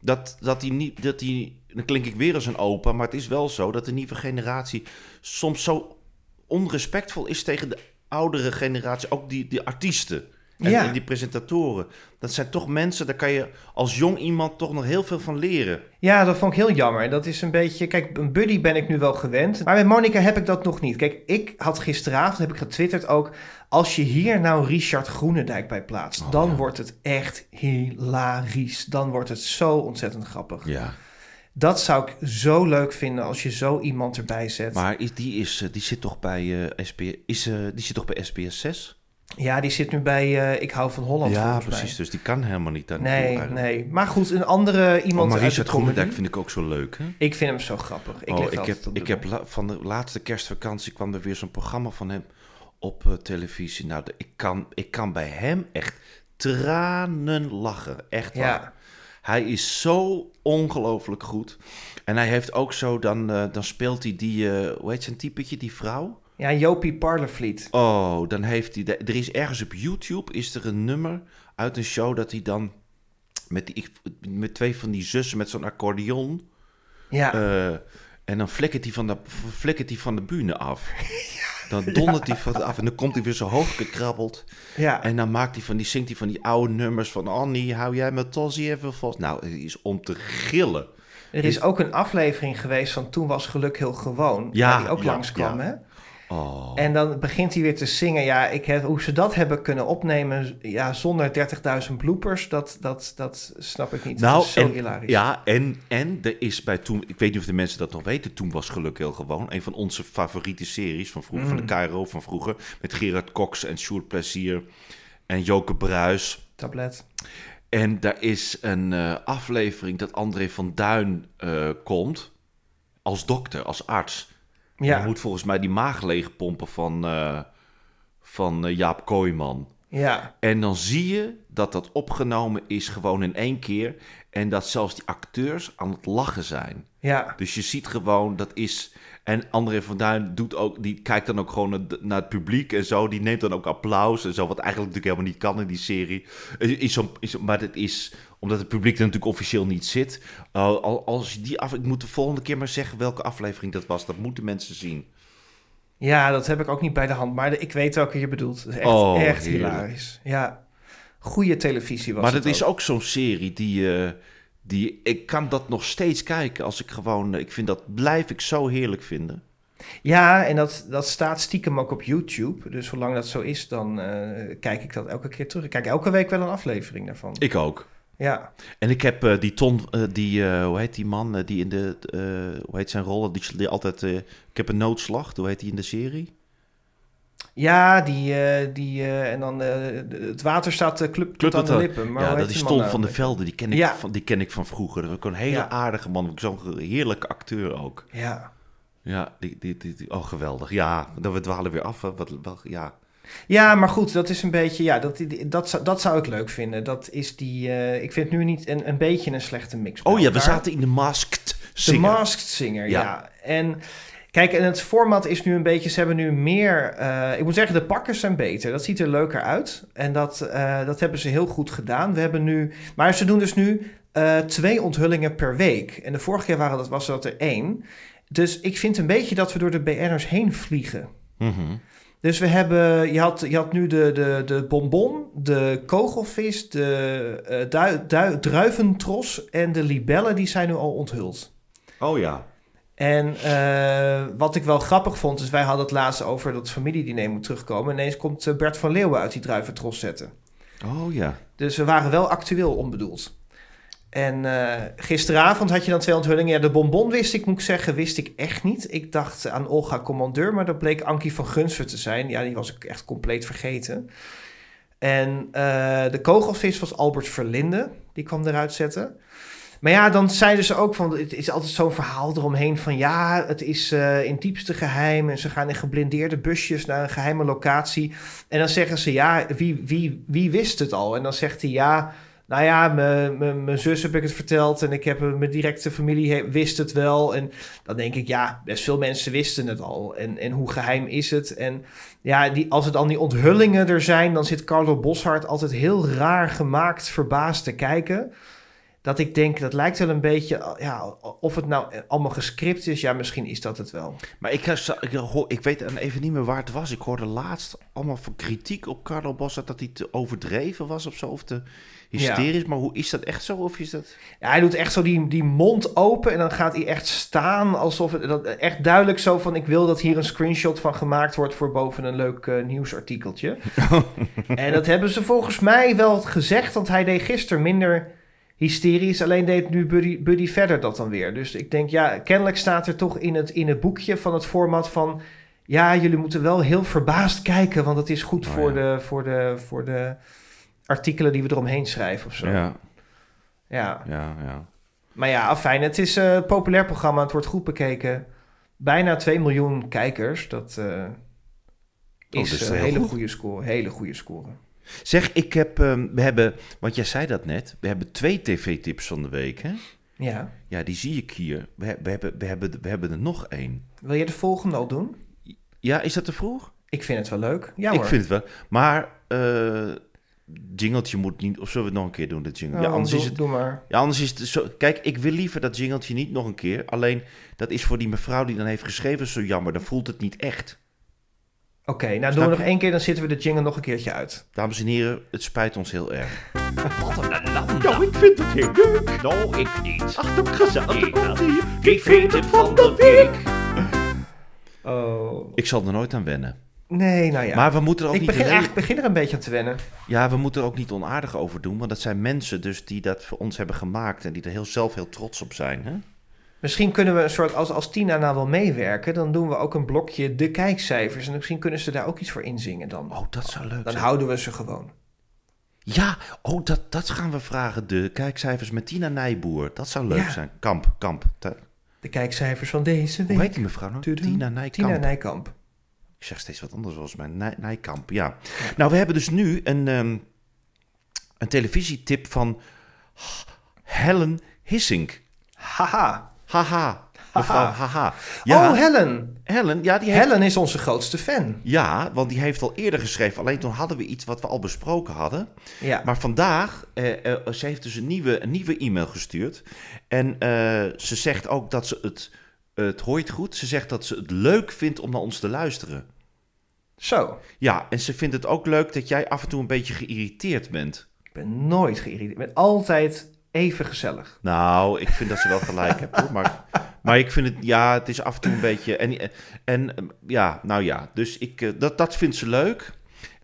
Dat, dat die niet, dat die, dan klink ik weer als een opa, maar het is wel zo dat de nieuwe generatie soms zo onrespectvol is tegen de oudere generatie. Ook die, die artiesten en, Ja. en die presentatoren. Dat zijn toch mensen, daar kan je als jong iemand toch nog heel veel van leren. Ja, dat vond ik heel jammer. Dat is een beetje... Kijk, een buddy ben ik nu wel gewend. Maar met Monica heb ik dat nog niet. Kijk, ik had gisteravond, heb ik getwitterd ook... Als je hier nou Richard Groenendijk bij plaatst... Oh, dan ja. wordt het echt hilarisch. Dan wordt het zo ontzettend grappig. Ja. Dat zou ik zo leuk vinden als je zo iemand erbij zet. Maar is, die, is, eh, die zit toch bij eh SP, is, eh, die zit toch bij SBS 6? Ja, die zit nu bij Ik hou van Holland ja, precies. mij. Dus die kan helemaal niet daar Nee, nee. Maar goed, een andere Oh, iemand maar uit de Richard. Groenendijk vind ik ook zo leuk, hè? Ik vind hem zo grappig. Ik, oh, ik heb, ik la- van de laatste kerstvakantie kwam er weer zo'n programma van hem op televisie. Nou, de- ik kan, ik kan bij hem echt tranen lachen. Echt waar. Ja. Hij is zo ongelooflijk goed. En hij heeft ook zo, dan, eh, dan speelt hij die, eh, hoe heet zijn typetje, die vrouw? Ja, Jopie Parlevliet. Oh, dan heeft hij, de- er is ergens op YouTube, is er een nummer uit een show dat hij dan met, die, met twee van die zussen met zo'n accordeon... Ja, Eh, en dan flikkert hij van de, flikkert hij van de bühne af. Dan dondert hij van af en dan komt hij weer zo hoog gekrabbeld. ja. En dan maakt hij van die, zingt hij van die oude nummers van... Annie, hou jij mijn tossie even vast? Nou, het is om te gillen. er is ook een aflevering geweest van Toen was geluk heel gewoon. Ja, die ook ja, langskwam, ja. hè? Oh. En dan begint hij weer te zingen. Ja, ik heb, hoe ze dat hebben kunnen opnemen ja, zonder 30.000 bloopers, dat, dat, dat snap ik niet. Nou, dat is zo en, hilarisch. ja, en, en er is bij toen... Ik weet niet of de mensen dat nog weten. Toen was geluk heel gewoon. Een van onze favoriete series van vroeger. Mm. Van de KRO van vroeger. Met Gerard Cox en Sjoerd Plezier. En Joke Bruis. Tablet. En daar is een eh, aflevering dat André van Duin eh, komt. Als dokter, als arts. Ja. Hij moet volgens mij die maag leegpompen van, eh, van eh, Jaap Kooijman. ja, En dan zie je dat dat opgenomen is gewoon in één keer. En dat zelfs die acteurs aan het lachen zijn. ja. Dus je ziet gewoon, dat is... En André van Duin doet ook, die kijkt dan ook gewoon naar, het publiek en zo. Die neemt dan ook applaus en zo, wat eigenlijk natuurlijk helemaal niet kan in die serie. Eh, Is zo, is, maar het is, omdat het publiek er natuurlijk officieel niet zit. Uh, al- als die af, ik moet de volgende keer maar zeggen welke aflevering dat was. Dat moeten mensen zien. Ja, dat heb ik ook niet bij de hand. Maar ik weet welke je bedoelt. Dat is echt, Oh, echt hilarisch. Ja, goede televisie was maar het dat is ook zo'n serie die, eh, die, ik kan dat nog steeds kijken als ik gewoon, ik vind dat, blijf ik zo heerlijk vinden. Ja, en dat, dat staat stiekem ook op YouTube. Dus zolang dat zo is, dan eh, kijk ik dat elke keer terug. Ik kijk elke week wel een aflevering daarvan. Ik ook. Ja, En ik heb eh, die Ton, eh, die, eh, hoe heet die man, die in de, hoe heet zijn rol, die, die altijd, ik heb een noodslag, hoe heet die in de serie? ja die, die en dan de- het water staat club, Club tot aan de lippen. Maar ja, dat is Ton nou? van der Velde, die ken ik, Ja. van, die ken ik van vroeger. Dat is ook een hele Ja. aardige man, zo'n heerlijke acteur ook. Ja. Ja, die, die, die, die- oh geweldig. Ja, dan we dwalen weer af. hè. Wat, wat, ja. Ja, maar goed, dat is een beetje, ja, dat, dat, zou, dat zou ik leuk vinden. Dat is die, eh, ik vind nu niet een, een beetje een slechte mix. Oh ja, we zaten in de Masked De Singer. Masked Singer, ja. Ja. En kijk, en het format is nu een beetje... Ze hebben nu meer... eh, ik moet zeggen, de pakkers zijn beter. Dat ziet er leuker uit. En dat, eh, dat hebben ze heel goed gedaan. We hebben nu... Maar ze doen dus nu twee onthullingen per week. En de vorige keer waren dat, was dat er één. Dus ik vind een beetje dat we door de BN'ers heen vliegen. Mhm. Dus we hebben, je had, je had nu de, de, de bonbon, de kogelvis, de eh, dui, dui- druiventros en de libellen, die zijn nu al onthuld. Oh ja. En eh, wat ik wel grappig vond, is wij hadden het laatst over dat familiediner moet terugkomen. Ineens komt eh, Bert van Leeuwen uit die druiventros zetten. Oh ja. Dus we waren wel actueel onbedoeld. En eh, gisteravond had je dan twee onthullingen. Ja, de bonbon wist ik, moet ik zeggen, wist ik echt niet. Ik dacht aan Olga Commandeur, maar dat bleek Ankie van Gunsver te zijn. Ja, die was ik echt compleet vergeten. En eh, de kogelvis was Albert Verlinde, die kwam eruit zetten. Maar ja, dan zeiden ze ook van, het is altijd zo'n verhaal eromheen van ja, het is eh, in diepste geheim en ze gaan in geblindeerde busjes naar een geheime locatie. En dan zeggen ze ja, wie, wie, wie wist het al? En dan zegt hij ja, nou ja, mijn- zus heb ik het verteld en ik heb eh, mijn directe familie wist het wel. En dan denk ik ja, best veel mensen wisten het al. En, en hoe geheim is het? En ja, die, als er dan die onthullingen er zijn, dan zit Carlo Boshart altijd heel raar gemaakt, verbaasd te kijken. Dat ik denk, dat lijkt wel een beetje, ja, of het nou allemaal gescript is, ja, misschien is dat het wel. Maar ik, ik, ik weet even niet meer waar het was. Ik hoorde laatst allemaal van kritiek op Carlo Bossa dat hij te overdreven was of zo. Te hysterisch. Maar hoe is dat echt zo? Of is dat... Ja, hij doet echt zo die, die mond open en dan gaat hij echt staan alsof het dat, echt duidelijk zo van ik wil dat hier een screenshot van gemaakt wordt voor boven een leuk eh, nieuwsartikeltje. en dat hebben ze volgens mij wel gezegd, want hij deed gisteren minder hysterisch, alleen deed nu Buddy, Buddy verder dat dan weer. Dus ik denk ja, kennelijk staat er toch in het, in het boekje van het format van ja, jullie moeten wel heel verbaasd kijken, want het is goed Oh, voor, ja. de, voor, de, voor de artikelen die we eromheen schrijven of zo. Ja, ja. ja, ja. Maar ja, afijn. Het is eh, een populair programma. Het wordt goed bekeken. Bijna 2 miljoen kijkers. Dat eh, Oh, is dat is een heel hele goed. goede score. Hele goede score. Zeg, ik heb, ehm, we hebben, want jij zei dat net, we hebben twee tv-tips van de week, hè? Ja. Ja, die zie ik hier. We, we, hebben, we, hebben, we hebben er nog één. Wil je de volgende al doen? Ja, is dat te vroeg? Ik vind het wel leuk. Ja ik vind het wel. Maar, eh jingletje moet niet, of zullen we het nog een keer doen, dat jingle? Nou, ja, anders doe, is het, doe maar. ja, anders is het zo. Kijk, ik wil liever dat jingletje niet nog een keer. Alleen, dat is voor die mevrouw die dan heeft geschreven zo jammer. Dan voelt het niet echt. Oké, nou Snap doen we nog één keer, dan zitten we de jingle nog een keertje uit. Dames en heren, het spijt ons heel erg. Wat een ellende. Nou, ik vind het heel leuk. Nou, ik niet. Ach, toch gezellig. Komt ie. TV-tip van de week. Oh. Ik zal er nooit aan wennen. Nee, nou ja. Maar we moeten er ook ik niet... begin, eigenlijk begin er een beetje aan te wennen. Ja, we moeten er ook niet onaardig over doen. Want dat zijn mensen dus die dat voor ons hebben gemaakt. En die er heel, zelf heel trots op zijn. Hè? Misschien kunnen we een soort, als, als Tina nou wil meewerken, dan doen we ook een blokje de kijkcijfers. En misschien kunnen ze daar ook iets voor inzingen dan. Oh, dat zou leuk Dan zijn. houden we ze gewoon. Ja, oh, dat, dat gaan we vragen. De kijkcijfers met Tina Nijboer. Dat zou leuk Ja. zijn. Kamp, Kamp. De kijkcijfers van deze week. Hoe heet die mevrouw nou? Tina Nijkamp. Tina Nijkamp. Ik zeg steeds wat anders volgens mij. Nij, Nijkamp, ja. Nou, we hebben dus nu een, ehm, een televisietip van Helen Hissink. Haha. Haha. Mevrouw Haha. Ja, Oh, Helen. Helen, ja, die heeft... Helen is onze grootste fan. Ja, want die heeft al eerder geschreven. Alleen toen hadden we iets wat we al besproken hadden. Ja. Maar vandaag, eh, eh, ze heeft dus een nieuwe, een nieuwe e-mail gestuurd. En eh, ze zegt ook dat ze het, het hoort goed, ze zegt dat ze het leuk vindt om naar ons te luisteren. Zo. Ja, en ze vindt het ook leuk dat jij af en toe een beetje geïrriteerd bent. Ik ben nooit geïrriteerd. Ik ben altijd even gezellig. Nou, ik vind dat ze wel gelijk hebt hoor. Maar, maar ik vind het, ja, het is af en toe een beetje. En, en ja, nou ja, dus ik, eh, dat, dat vindt ze leuk.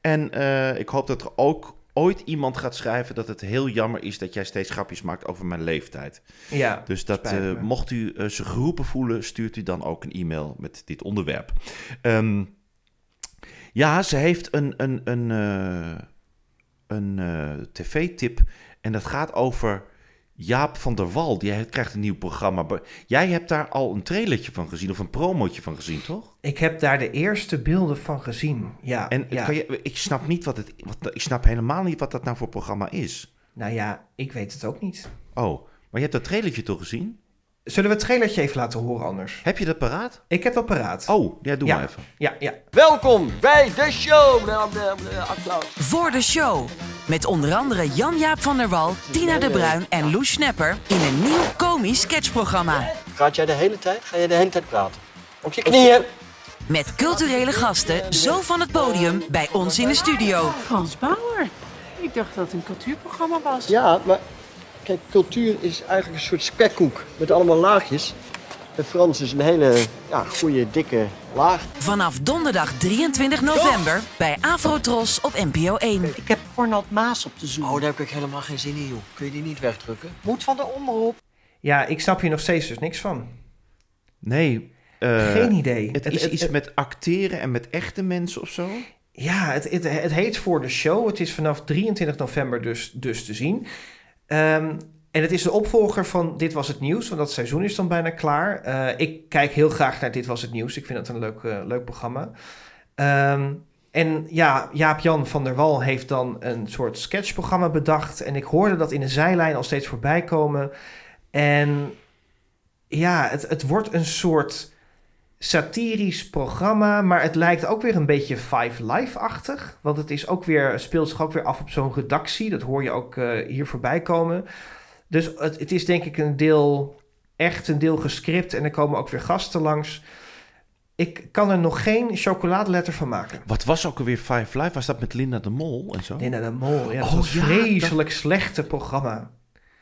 En eh, ik hoop dat er ook ooit iemand gaat schrijven dat het heel jammer is dat jij steeds grapjes maakt over mijn leeftijd. Ja. Dus dat, eh, mocht u zich geroepen voelen, stuurt u dan ook een e-mail met dit onderwerp. Ehm, ja, ze heeft een, een, een, eh, een eh, tv-tip en dat gaat over Jaap van der Wal. Die krijgt een nieuw programma. Jij hebt daar al een trailertje van gezien of een promotje van gezien, toch? Ik heb daar de eerste beelden van gezien. Ja. En ja. kan je, ik snap niet wat het, wat, ik snap helemaal niet wat dat nou voor programma is. Nou ja, ik weet het ook niet. Oh, maar je hebt dat trailertje toch gezien? Zullen we het trailertje even laten horen anders? Heb je dat paraat? Ik heb dat paraat. Oh, ja, doe Ja. maar even. Ja, ja. Welkom bij de show. Nou, applaus. Voor de show. Met onder andere Jan-Jaap van der Wal, Tina de Bruin en Loes Snapper in een nieuw komisch sketchprogramma. Praat jij de hele tijd? Ga je de hele tijd praten? Op je knieën. Met culturele gasten zo van het podium bij ons in de studio. Frans Bauer. Ik dacht dat het een cultuurprogramma was. Ja, maar kijk, cultuur is eigenlijk een soort spekkoek met allemaal laagjes. En Frans is een hele ja, goede, dikke laag. Vanaf donderdag 23 november bij Afrotros op NPO 1. Ik heb Cornald Maas op de zoek. Oh, daar heb ik helemaal geen zin in, joh. Kun je die niet wegdrukken? Moet van de omroep. Ja, ik snap hier nog steeds dus niks van. Nee. eh, Geen idee. Het Het- is het- iets het- met acteren en met echte mensen of zo? Ja, het, het, het heet Voor de Show. Het is vanaf 23 november dus, dus te zien. Ehm, en het is de opvolger van Dit Was Het Nieuws, want dat seizoen is dan bijna klaar. Eh, ik kijk heel graag naar Dit Was Het Nieuws. Ik vind het een leuk, eh, leuk programma. Ehm, en ja, Jaap-Jan van der Wal heeft dan een soort sketchprogramma bedacht. En ik hoorde dat in de zijlijn al steeds voorbij komen. En ja, het, het wordt een soort satirisch programma, maar het lijkt ook weer een beetje Five Live-achtig. Want het is ook weer, speelt zich ook weer af op zo'n redactie. Dat hoor je ook eh, hier voorbij komen. Dus het, het is denk ik een deel echt, een deel gescript. En er komen ook weer gasten langs. Ik kan er nog geen chocoladeletter van maken. Wat was ook alweer Five Live? Was dat met Linda de Mol en zo? Linda de Mol, ja, dat Oh, was ja, vreselijk slechte programma.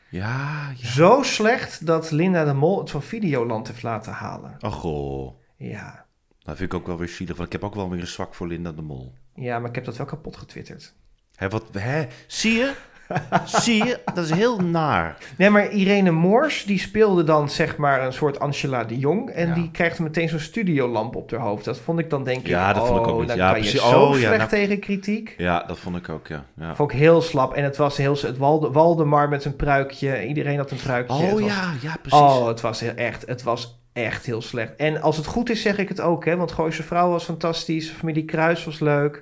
Ja, ja. Zo slecht dat Linda de Mol het van Videoland heeft laten halen. Oh, goh. Ja. Dat vind ik ook wel weer zielig, want ik heb ook wel weer een zwak voor Linda de Mol. ja, maar ik heb dat wel kapot getwitterd. Hé, wat, hè? Zie je? Zie je? Dat is heel naar. Nee, maar Irene Moors, die speelde dan zeg maar een soort Angela de Jong. En Ja. die krijgt meteen zo'n studiolamp op haar hoofd. Dat vond ik dan denk ik, Ja, dat oh, vond ik ook niet. dan Ja, kan precies. je zo Oh, ja, slecht nou- tegen kritiek. Ja, dat vond ik ook, ja. ja. Vond ik heel slap. En het was heel, het Walde, Waldemar met een pruikje. Iedereen had een pruikje. Oh was- ja, ja, precies. Oh, het was heel, echt, het was echt heel slecht. En als het goed is, zeg ik het ook, hè. Want Gooise Vrouw was fantastisch. Familie Kruis was leuk.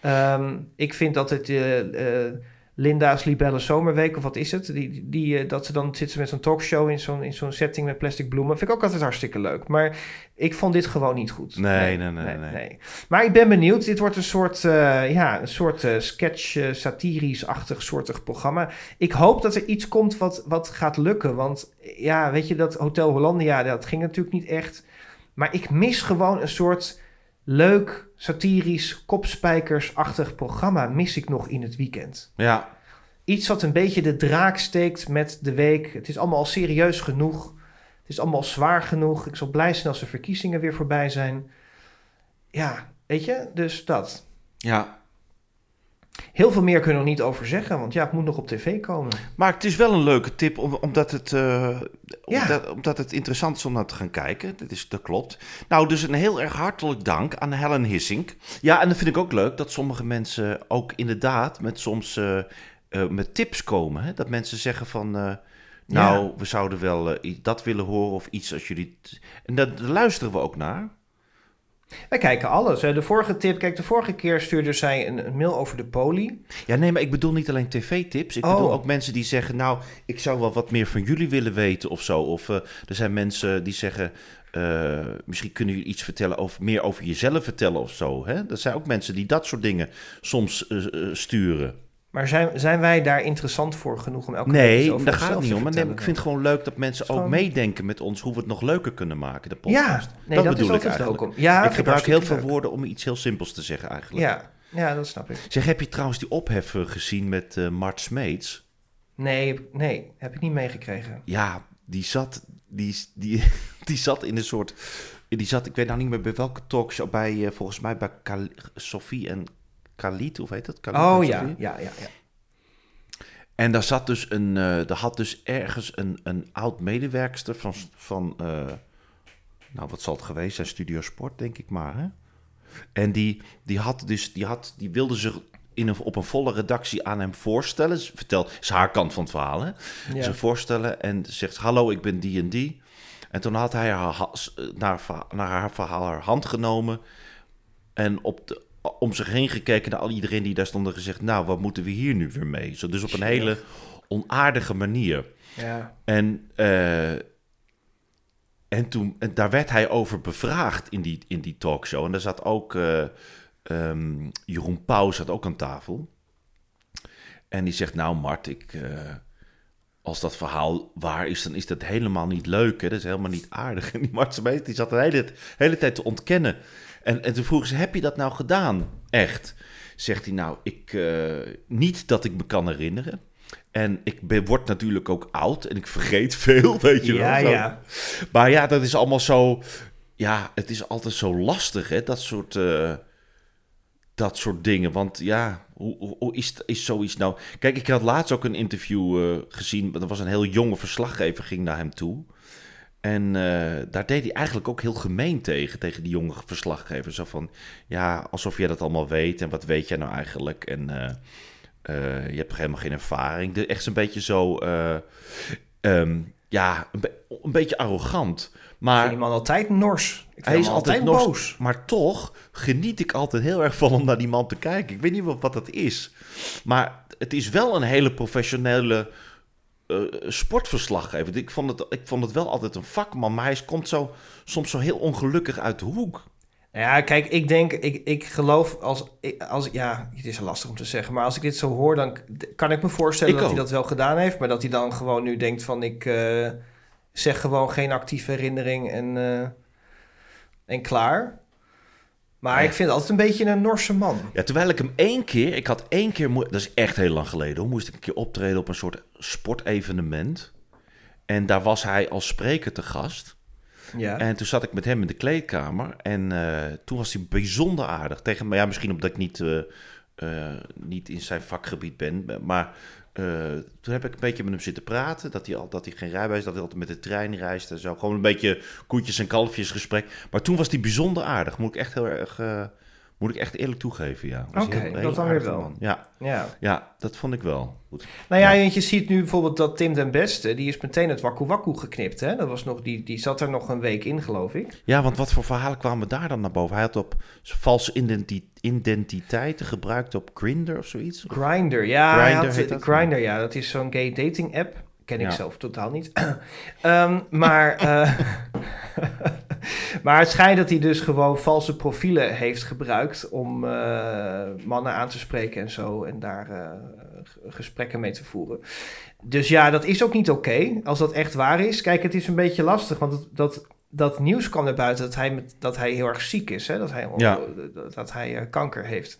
Ehm, ik vind dat het eh, eh, Linda's Libelle Zomerweek, of wat is het? Die, die, eh, dat ze dan zitten met zo'n talkshow in zo'n, in zo'n setting met plastic bloemen. Vind ik ook altijd hartstikke leuk. Maar ik vond dit gewoon niet goed. Nee, nee, nee, nee. Maar ik ben benieuwd. Dit wordt een soort, eh, ja, een soort eh, sketch, eh, satirisch-achtig soortig programma. Ik hoop dat er iets komt wat, wat gaat lukken. Want ja, weet je, dat Hotel Hollandia, dat ging natuurlijk niet echt. Maar ik mis gewoon een soort leuk, satirisch, kopspijkersachtig programma. Mis ik nog in het weekend. Ja, Iets wat een beetje de draak steekt met de week. Het is allemaal al serieus genoeg. Het is allemaal zwaar genoeg. Ik zal blij zijn als de verkiezingen weer voorbij zijn. Ja, weet je, dus dat. ja. Heel veel meer kunnen we er niet over zeggen, want ja, het moet nog op tv komen. Maar het is wel een leuke tip, om- omdat het, eh, Ja. omdat, omdat het interessant is om naar te gaan kijken. Dat, is, dat klopt. Nou, dus een heel erg hartelijk dank aan Helen Hissink. Ja, en dat vind ik ook leuk, dat sommige mensen ook inderdaad met soms eh, eh, met tips komen. Hè? Dat mensen zeggen van, nou, we zouden wel dat willen horen of iets als jullie... En daar luisteren we ook naar. Wij kijken alles. hè. De vorige tip, kijk, de vorige keer stuurde zij een, mail over de poli. Ja, nee, maar ik bedoel niet alleen tv-tips. Ik Oh. bedoel ook mensen die zeggen, nou, ik zou wel wat meer van jullie willen weten of zo. Of eh, er zijn mensen die zeggen, eh, misschien kunnen jullie iets vertellen over meer over jezelf vertellen of zo. Hè? Er zijn ook mensen die dat soort dingen soms eh, sturen. Maar zijn, zijn wij daar interessant voor genoeg om elke keer Nee, over daar gaat het niet om. Nee, ik vind het gewoon leuk dat mensen ook meedenken met ons hoe we het nog leuker kunnen maken, de Ja, podcast. nee, dat bedoel ik eigenlijk. welkom. Ja, ik ik gebruik heel veel leuk. woorden om iets heel simpels te zeggen eigenlijk. Ja, ja, dat snap ik. Zeg, heb je trouwens die ophef eh, gezien met eh, Mart Smeets? Nee, nee, heb ik niet meegekregen. Ja, die zat, die, die, die zat in een soort. Die zat, ik weet nou niet meer bij welke talkshow. Bij, eh, volgens mij bij Kal- Sophie en Khalid, hoe heet dat? Khalid Oh ja, ja, ja, ja. En daar zat dus een. eh er had dus ergens een, een oud medewerkster van. van eh, nou, wat zal het geweest zijn? Studio Sport, denk ik maar. Hè? En die, die, had dus, die, had, die wilde zich in een, op een volle redactie aan hem voorstellen. Ze vertelt, is haar kant van het verhaal. Hè? Ja. Ze voorstellen en zegt: Hallo, ik ben die en die. En toen had hij haar, ha- s- naar, naar haar verhaal haar hand genomen. En op de, om zich heen gekeken naar al iedereen die daar stond en gezegd: Nou, wat moeten we hier nu weer mee? Zo, dus op een Shit. hele onaardige manier. Ja. En, eh, en, toen, en daar werd hij over bevraagd in die, in die talkshow. En daar zat ook eh, ehm, Jeroen Pauw zat ook aan tafel. En die zegt, nou Mart, ik, eh, als dat verhaal waar is, dan is dat helemaal niet leuk. Hè? Dat is helemaal niet aardig. En die Mart die zat de hele, hele tijd te ontkennen. En, en toen vroegen ze, heb je dat nou gedaan? Echt? Zegt hij, nou, ik, eh, niet dat ik me kan herinneren. En ik ben, word natuurlijk ook oud en ik vergeet veel, weet je Ja, wel. zo. ja. Maar ja, dat is allemaal zo... Ja, het is altijd zo lastig, hè, dat soort, eh, dat soort dingen. Want ja, hoe, hoe, hoe is, is zoiets nou... Kijk, ik had laatst ook een interview eh, gezien. Er was een heel jonge verslaggever, ging naar hem toe. En eh, daar deed hij eigenlijk ook heel gemeen tegen, tegen die jonge verslaggever. Zo van, ja, alsof jij dat allemaal weet en wat weet jij nou eigenlijk? En eh, eh, je hebt helemaal geen ervaring. De- Echt zo'n beetje zo, eh, ehm, ja, een, be- een beetje arrogant. Ik Maar vind die man altijd nors. Ik vind hij is altijd, altijd nors, boos. Maar toch geniet ik altijd heel erg van om naar die man te kijken. Ik weet niet wat, wat dat is. Maar het is wel een hele professionele eh, sportverslaggever. Ik vond, het, ik vond het wel altijd een vakman. Maar hij komt zo, soms zo heel ongelukkig uit de hoek. Ja, kijk, ik denk, ik, ik geloof als, als, ja, het is lastig om te zeggen, maar als ik dit zo hoor, dan kan ik me voorstellen Ik dat hij dat wel gedaan heeft, maar dat hij dan gewoon nu denkt van, ik eh, zeg gewoon geen actieve herinnering en, eh, en klaar. Maar Ja. ik vind het altijd een beetje een Norse man. Ja, terwijl ik hem één keer, ik had één keer, dat is echt heel lang geleden, hoor, moest ik een keer optreden op een soort sportevenement. En daar was hij als spreker te gast. Ja. En toen zat ik met hem in de kleedkamer. En eh, toen was hij bijzonder aardig tegen me. Ja, misschien omdat ik niet, eh, eh, niet in zijn vakgebied ben. Maar eh, toen heb ik een beetje met hem zitten praten. Dat hij, al, dat hij geen rijbewijs, dat hij altijd met de trein reist en zo. Gewoon een beetje koetjes en kalfjes gesprek. Maar toen was hij bijzonder aardig. Moet ik echt heel erg, eh, moet ik echt eerlijk toegeven, ja. Oké, dat dan weer wel. man. Ja. Ja. ja, dat vond ik wel. Goed. Nou ja, je ziet nu bijvoorbeeld dat Tim den Beste, die is meteen het Waku Waku geknipt. Hè? Dat was nog, die, die zat er nog een week in, geloof ik. Ja, want wat voor verhalen kwamen daar dan naar boven? Hij had op valse identi- identiteiten gebruikt op Grindr of zoiets? Grinder, ja. Grindr had-? Grindr, ja. Dat is zo'n gay dating app. Ken ik Ja. zelf totaal niet. Ehm, maar, eh, maar het schijnt dat hij dus gewoon valse profielen heeft gebruikt om eh, mannen aan te spreken en zo. En daar eh, gesprekken mee te voeren. Dus ja, dat is ook niet oké als dat echt waar is. Kijk, het is een beetje lastig, want dat, dat nieuws kwam naar buiten dat hij, met, dat hij heel erg ziek is. Hè? Dat hij, Ja. dat, dat hij kanker heeft.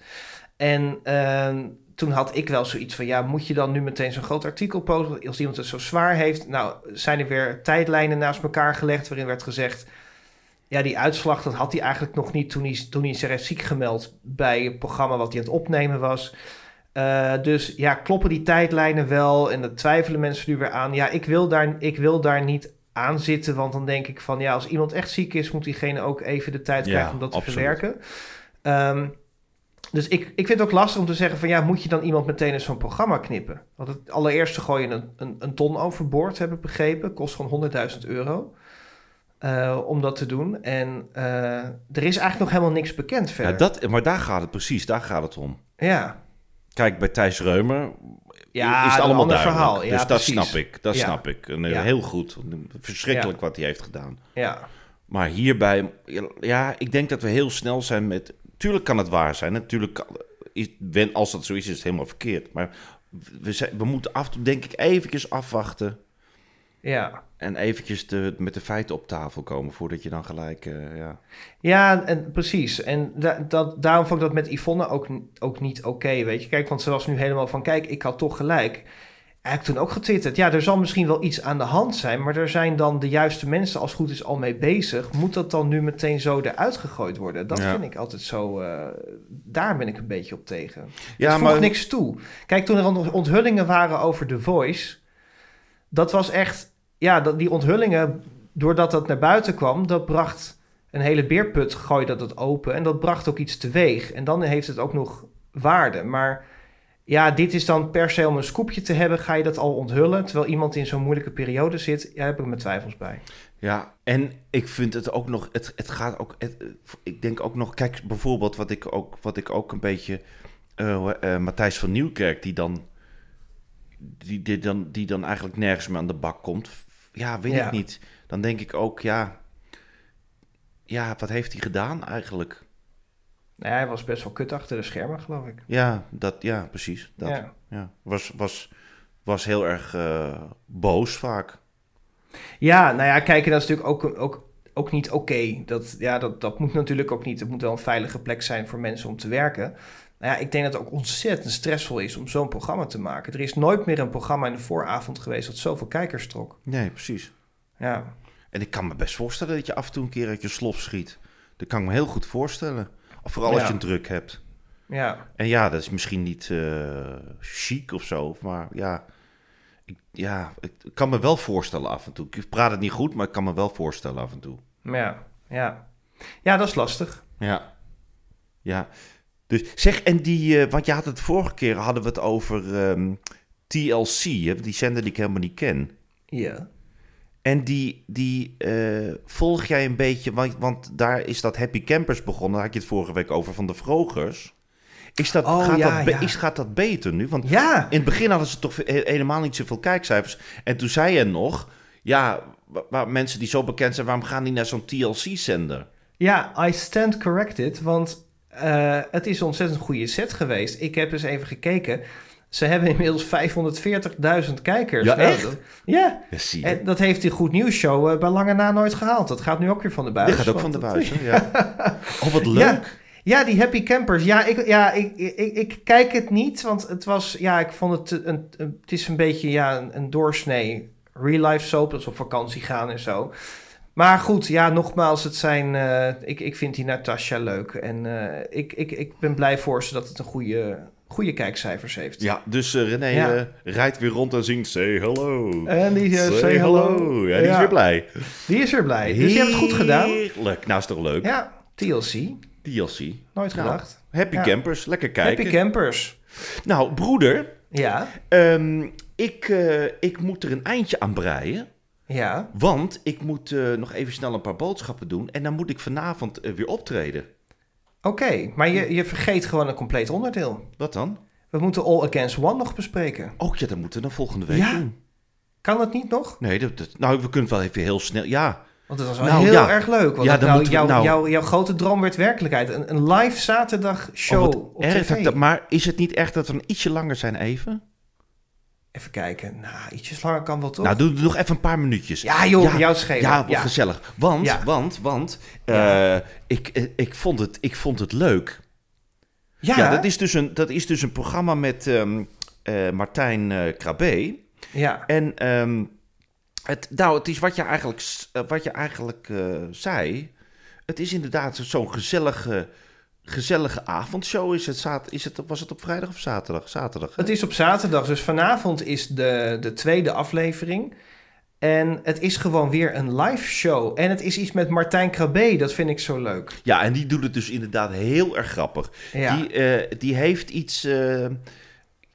En ehm, toen had ik wel zoiets van, ja, moet je dan nu meteen zo'n groot artikel posten als iemand het zo zwaar heeft? Nou, zijn er weer tijdlijnen naast elkaar gelegd waarin werd gezegd, ja, die uitslag, dat had hij eigenlijk nog niet toen hij, toen hij zich heeft ziek gemeld bij het programma wat hij aan het opnemen was. Eh, dus ja, kloppen die tijdlijnen wel en dat twijfelen mensen nu weer aan. Ja, ik wil daar, ik wil daar niet aan zitten, want dan denk ik van, ja, als iemand echt ziek is, moet diegene ook even de tijd Ja, krijgen om dat te verwerken. Ehm, dus ik, ik vind het ook lastig om te zeggen van ja, moet je dan iemand meteen in zo'n programma knippen? Want het allereerste gooi je een, een, een ton overboord, heb ik begrepen. Kost gewoon 100.000 euro eh, om dat te doen. En eh, er is eigenlijk nog helemaal niks bekend Ja, verder. dat, maar daar gaat het precies, daar gaat het om. Ja, Kijk, bij Thijs Reumer Ja, is het allemaal ander duidelijk. verhaal. Ja, dus dat precies. snap ik, dat Ja. snap ik. En, Ja. Heel goed, verschrikkelijk wat hij heeft gedaan. ja. Maar hierbij, ja, ik denk dat we heel snel zijn met... Tuurlijk kan het waar zijn, natuurlijk kan, is, als dat zo is, is het helemaal verkeerd. Maar we, zijn, we moeten af denk ik, eventjes afwachten... Ja. En eventjes de, met de feiten op tafel komen voordat je dan gelijk, eh, ja... Ja, en, precies. En da- dat, daarom vond ik dat met Yvonne ook, ook niet oké, weet je. Kijk, want ze was nu helemaal van, kijk, ik had toch gelijk. Heeft toen ook getwitterd, ja, er zal misschien wel iets aan de hand zijn... maar er zijn dan de juiste mensen als het goed is al mee bezig. Moet dat dan nu meteen zo eruit gegooid worden? Dat Ja. vind ik altijd zo... eh, daar ben ik een beetje op tegen. Ja, het voegt maar- niks toe. Kijk, toen er ont- onthullingen waren over The Voice... dat was echt... Ja, dat, die onthullingen, doordat dat naar buiten kwam... dat bracht een hele beerput, gooide dat open... en dat bracht ook iets teweeg. En dan heeft het ook nog waarde. Maar ja, dit is dan per se om een scoopje te hebben... ga je dat al onthullen... terwijl iemand in zo'n moeilijke periode zit... ja, daar heb ik mijn twijfels bij. Ja, en ik vind het ook nog, het, het gaat ook, het, ik denk ook nog, kijk bijvoorbeeld wat ik ook, wat ik ook een beetje, eh, eh, Matthijs van Nieuwkerk, die dan, die, die, dan, die dan eigenlijk nergens meer aan de bak komt. Ja, weet Ja. ik niet. Dan denk ik ook, ja, ja, wat heeft hij gedaan eigenlijk? Nou, ja, hij was best wel kut achter de schermen, geloof ik. Ja, dat, ja, precies. Dat, Ja. ja. Was, was, was heel erg eh, boos vaak. Ja, nou ja, kijken dat is natuurlijk ook, ook, ook niet oké. Dat, ja, dat, dat moet natuurlijk ook niet. Het moet wel een veilige plek zijn voor mensen om te werken. Nou ja, ik denk dat het ook ontzettend stressvol is om zo'n programma te maken. Er is nooit meer een programma in de vooravond geweest dat zoveel kijkers trok. Nee, precies. Ja, En ik kan me best voorstellen dat je af en toe een keer uit je slof schiet. Dat kan ik me heel goed voorstellen. Vooral als je een druk hebt. ja, En ja, dat is misschien niet eh, chic of zo, maar ja, ik, ja, ik kan me wel voorstellen af en toe. Ik praat het niet goed, maar ik kan me wel voorstellen af en toe. ja, ja. Ja, dat is lastig. Ja. Ja. Dus zeg, en die, eh, want je had het vorige keer, hadden we het over ehm, TLC, hè, die zender die ik helemaal niet ken. Ja. En die, die eh, volg jij een beetje, want, want daar is dat Happy Campers begonnen. Daar had je het vorige week over van de Vrogers. Is dat, Oh, gaat, ja, dat ja. Is, gaat dat beter nu? Want Ja, in het begin hadden ze toch he- helemaal niet zoveel kijkcijfers. En toen zei je nog, ja, wa- waar mensen die zo bekend zijn, waarom gaan die naar zo'n TLC-zender? ja, I stand corrected, want eh, het is een ontzettend goede set geweest. Ik heb eens even gekeken. Ze hebben inmiddels 540.000 kijkers. Ja, Nou, echt? dat- ja, Ja, zie je. En dat heeft die Goed Nieuws Show eh, bij lange na nooit gehaald. Dat gaat nu ook weer van de buis. Dit gaat ook van de dat- buis? Ja. Oh, wat leuk. Ja, ja, die Happy Campers. Ja, ik, ja ik, ik, ik kijk het niet, want het was... Ja, ik vond het een... een het is een beetje ja, een, een doorsnee real life soap. Dat ze op vakantie gaan en zo. Maar goed, ja, nogmaals, het zijn... eh, ik, ik vind die Natasha leuk. En eh, ik, ik, ik ben blij voor ze dat het een goede, goede kijkcijfers heeft. Ja, dus eh, René Ja. eh, rijdt weer rond en zingt Say hello. En die eh, say hello. Ja, die is weer blij. Die is er blij. Dus je hebt het goed gedaan. Heerlijk. Nou, is toch leuk? Ja, TLC. DLC. Nooit Nou, gedacht. Happy. Campers, lekker kijken. Happy Campers. Nou, broeder, Ja, ehm, ik, ik moet er een eindje aan breien. ja. Want ik moet nog even snel een paar boodschappen doen. En dan moet ik vanavond weer optreden. Oké, maar je, je vergeet gewoon een compleet onderdeel. Wat dan? We moeten All Against One nog bespreken. Oh ja, dat moeten we dan volgende week Ja. doen. Kan dat niet nog? Nee, dat, dat- nou, we kunnen het wel even heel snel. Ja, Want dat was wel Nou, heel ja. erg leuk. Want Ja, nou, moeten we- jouw, nou- jouw, jouw grote droom werd werkelijkheid. Een, een live zaterdag show Oh, wat op erg tv. dat- maar is het niet echt dat we een ietsje langer zijn even? Even kijken. Nou, ietsjes langer kan wel toch? Nou, doe nog even een paar minuutjes. Ja, joh, jou het schelen. Ja, Ja. gezellig. Want, Ja. want, want, Ja. eh, ik, eh, ik, vond het, ik vond het leuk. ja, Ja, dat, is dus een, dat is dus een programma met ehm, eh, Martijn Krabbe. ja. En ehm, het, nou, het is wat je eigenlijk, wat je eigenlijk zei. Het is inderdaad zo'n gezellige, gezellige avondshow. Is het, is het, was het op vrijdag of zaterdag? Zaterdag. hè? Het is op zaterdag, dus vanavond is de, de tweede aflevering. En het is gewoon weer een live show. En het is iets met Martijn Krabbe, dat vind ik zo leuk. Ja, en die doet het dus inderdaad heel erg grappig. Ja. Die, eh, die heeft iets, eh,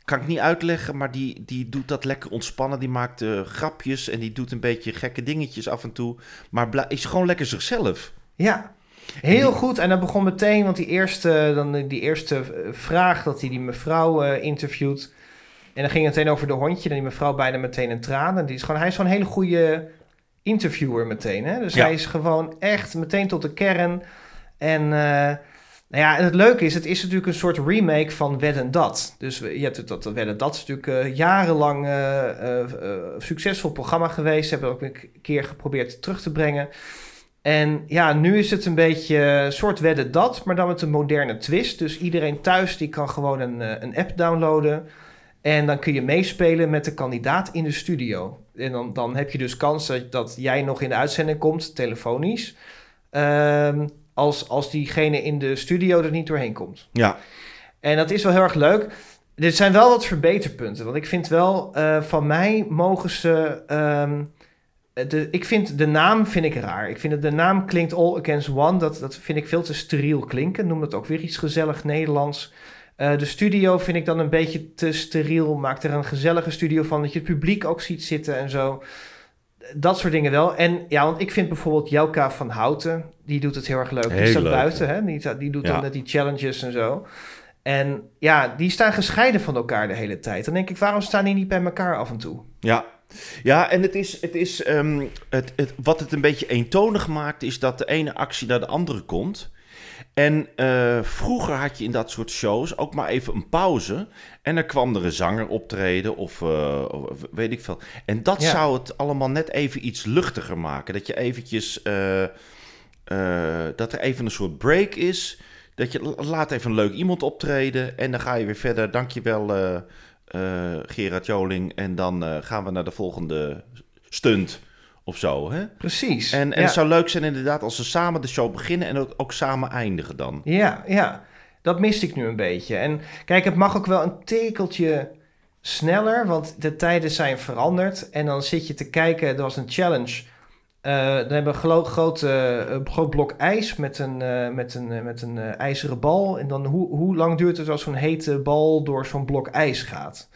kan ik niet uitleggen, maar die, die doet dat lekker ontspannen. Die maakt eh, grapjes en die doet een beetje gekke dingetjes af en toe. Maar is gewoon lekker zichzelf. Ja, heel goed. En dat begon meteen, want die eerste, dan, eh, die eerste eh, vraag dat hij die mevrouw eh, interviewt. En dan ging het meteen over de hondje. En die mevrouw bijna meteen een traan. En die is gewoon, hij is gewoon een hele goede interviewer meteen. Hè? Dus Ja. hij is gewoon echt meteen tot de kern. En, nou ja, en het leuke is, het is natuurlijk een soort remake van Wed en Dat. Dus je hebt dat, Wed en Dat is natuurlijk eh, jarenlang succesvol programma geweest. Ze hebben het ook een keer geprobeerd terug te brengen. En ja, nu is het een beetje een soort wedden dat, maar dan met een moderne twist. Dus iedereen thuis die kan gewoon een, eh, een app downloaden. En dan kun je meespelen met de kandidaat in de studio. En dan, dan heb je dus kans dat, dat jij nog in de uitzending komt, telefonisch. ehm, als, als diegene in de studio er niet doorheen komt. Ja, En dat is wel heel erg leuk. Er zijn wel wat verbeterpunten. Want ik vind wel, eh, van mij mogen ze. ehm, de, ik vind de naam vind ik raar. Ik vind dat de naam klinkt All Against One. Dat, dat vind ik veel te steriel klinken. Noem dat ook weer iets gezellig Nederlands. Eh, de studio vind ik dan een beetje te steriel. Maak er een gezellige studio van. Dat je het publiek ook ziet zitten en zo. Dat soort dingen wel. En ja, want ik vind bijvoorbeeld Jelka van Houten. Die doet het heel erg leuk. die staat leuk, buiten. Hè? Die, die doet Ja. dan net die challenges en zo. En ja, die staan gescheiden van elkaar de hele tijd. Dan denk ik, waarom staan die niet bij elkaar af en toe? ja. Ja, en het is, het is ehm, het, het, wat het een beetje eentonig maakt, is dat de ene actie naar de andere komt. En eh, vroeger had je in dat soort shows ook maar even een pauze. En dan kwam er een zanger optreden of, eh, weet ik veel. En dat Ja. zou het allemaal net even iets luchtiger maken. Dat je eventjes, eh, dat er even een soort break is. Dat je la- laat even een leuk iemand optreden en dan ga je weer verder. Dankjewel eh Gerard Joling. En dan eh, gaan we naar de volgende stunt of zo. Hè? Precies. En, en ja. het zou leuk zijn inderdaad als ze samen de show beginnen en ook, ook samen eindigen dan. Ja, ja. Dat miste ik nu een beetje. En kijk, het mag ook wel een tekeltje sneller, want de tijden zijn veranderd. En dan zit je te kijken, er was een challenge. Eh, dan hebben we een groot, eh, een groot blok ijs met een, eh, met een, met een ijzeren bal. En dan hoe, hoe lang duurt het als zo'n hete bal door zo'n blok ijs gaat?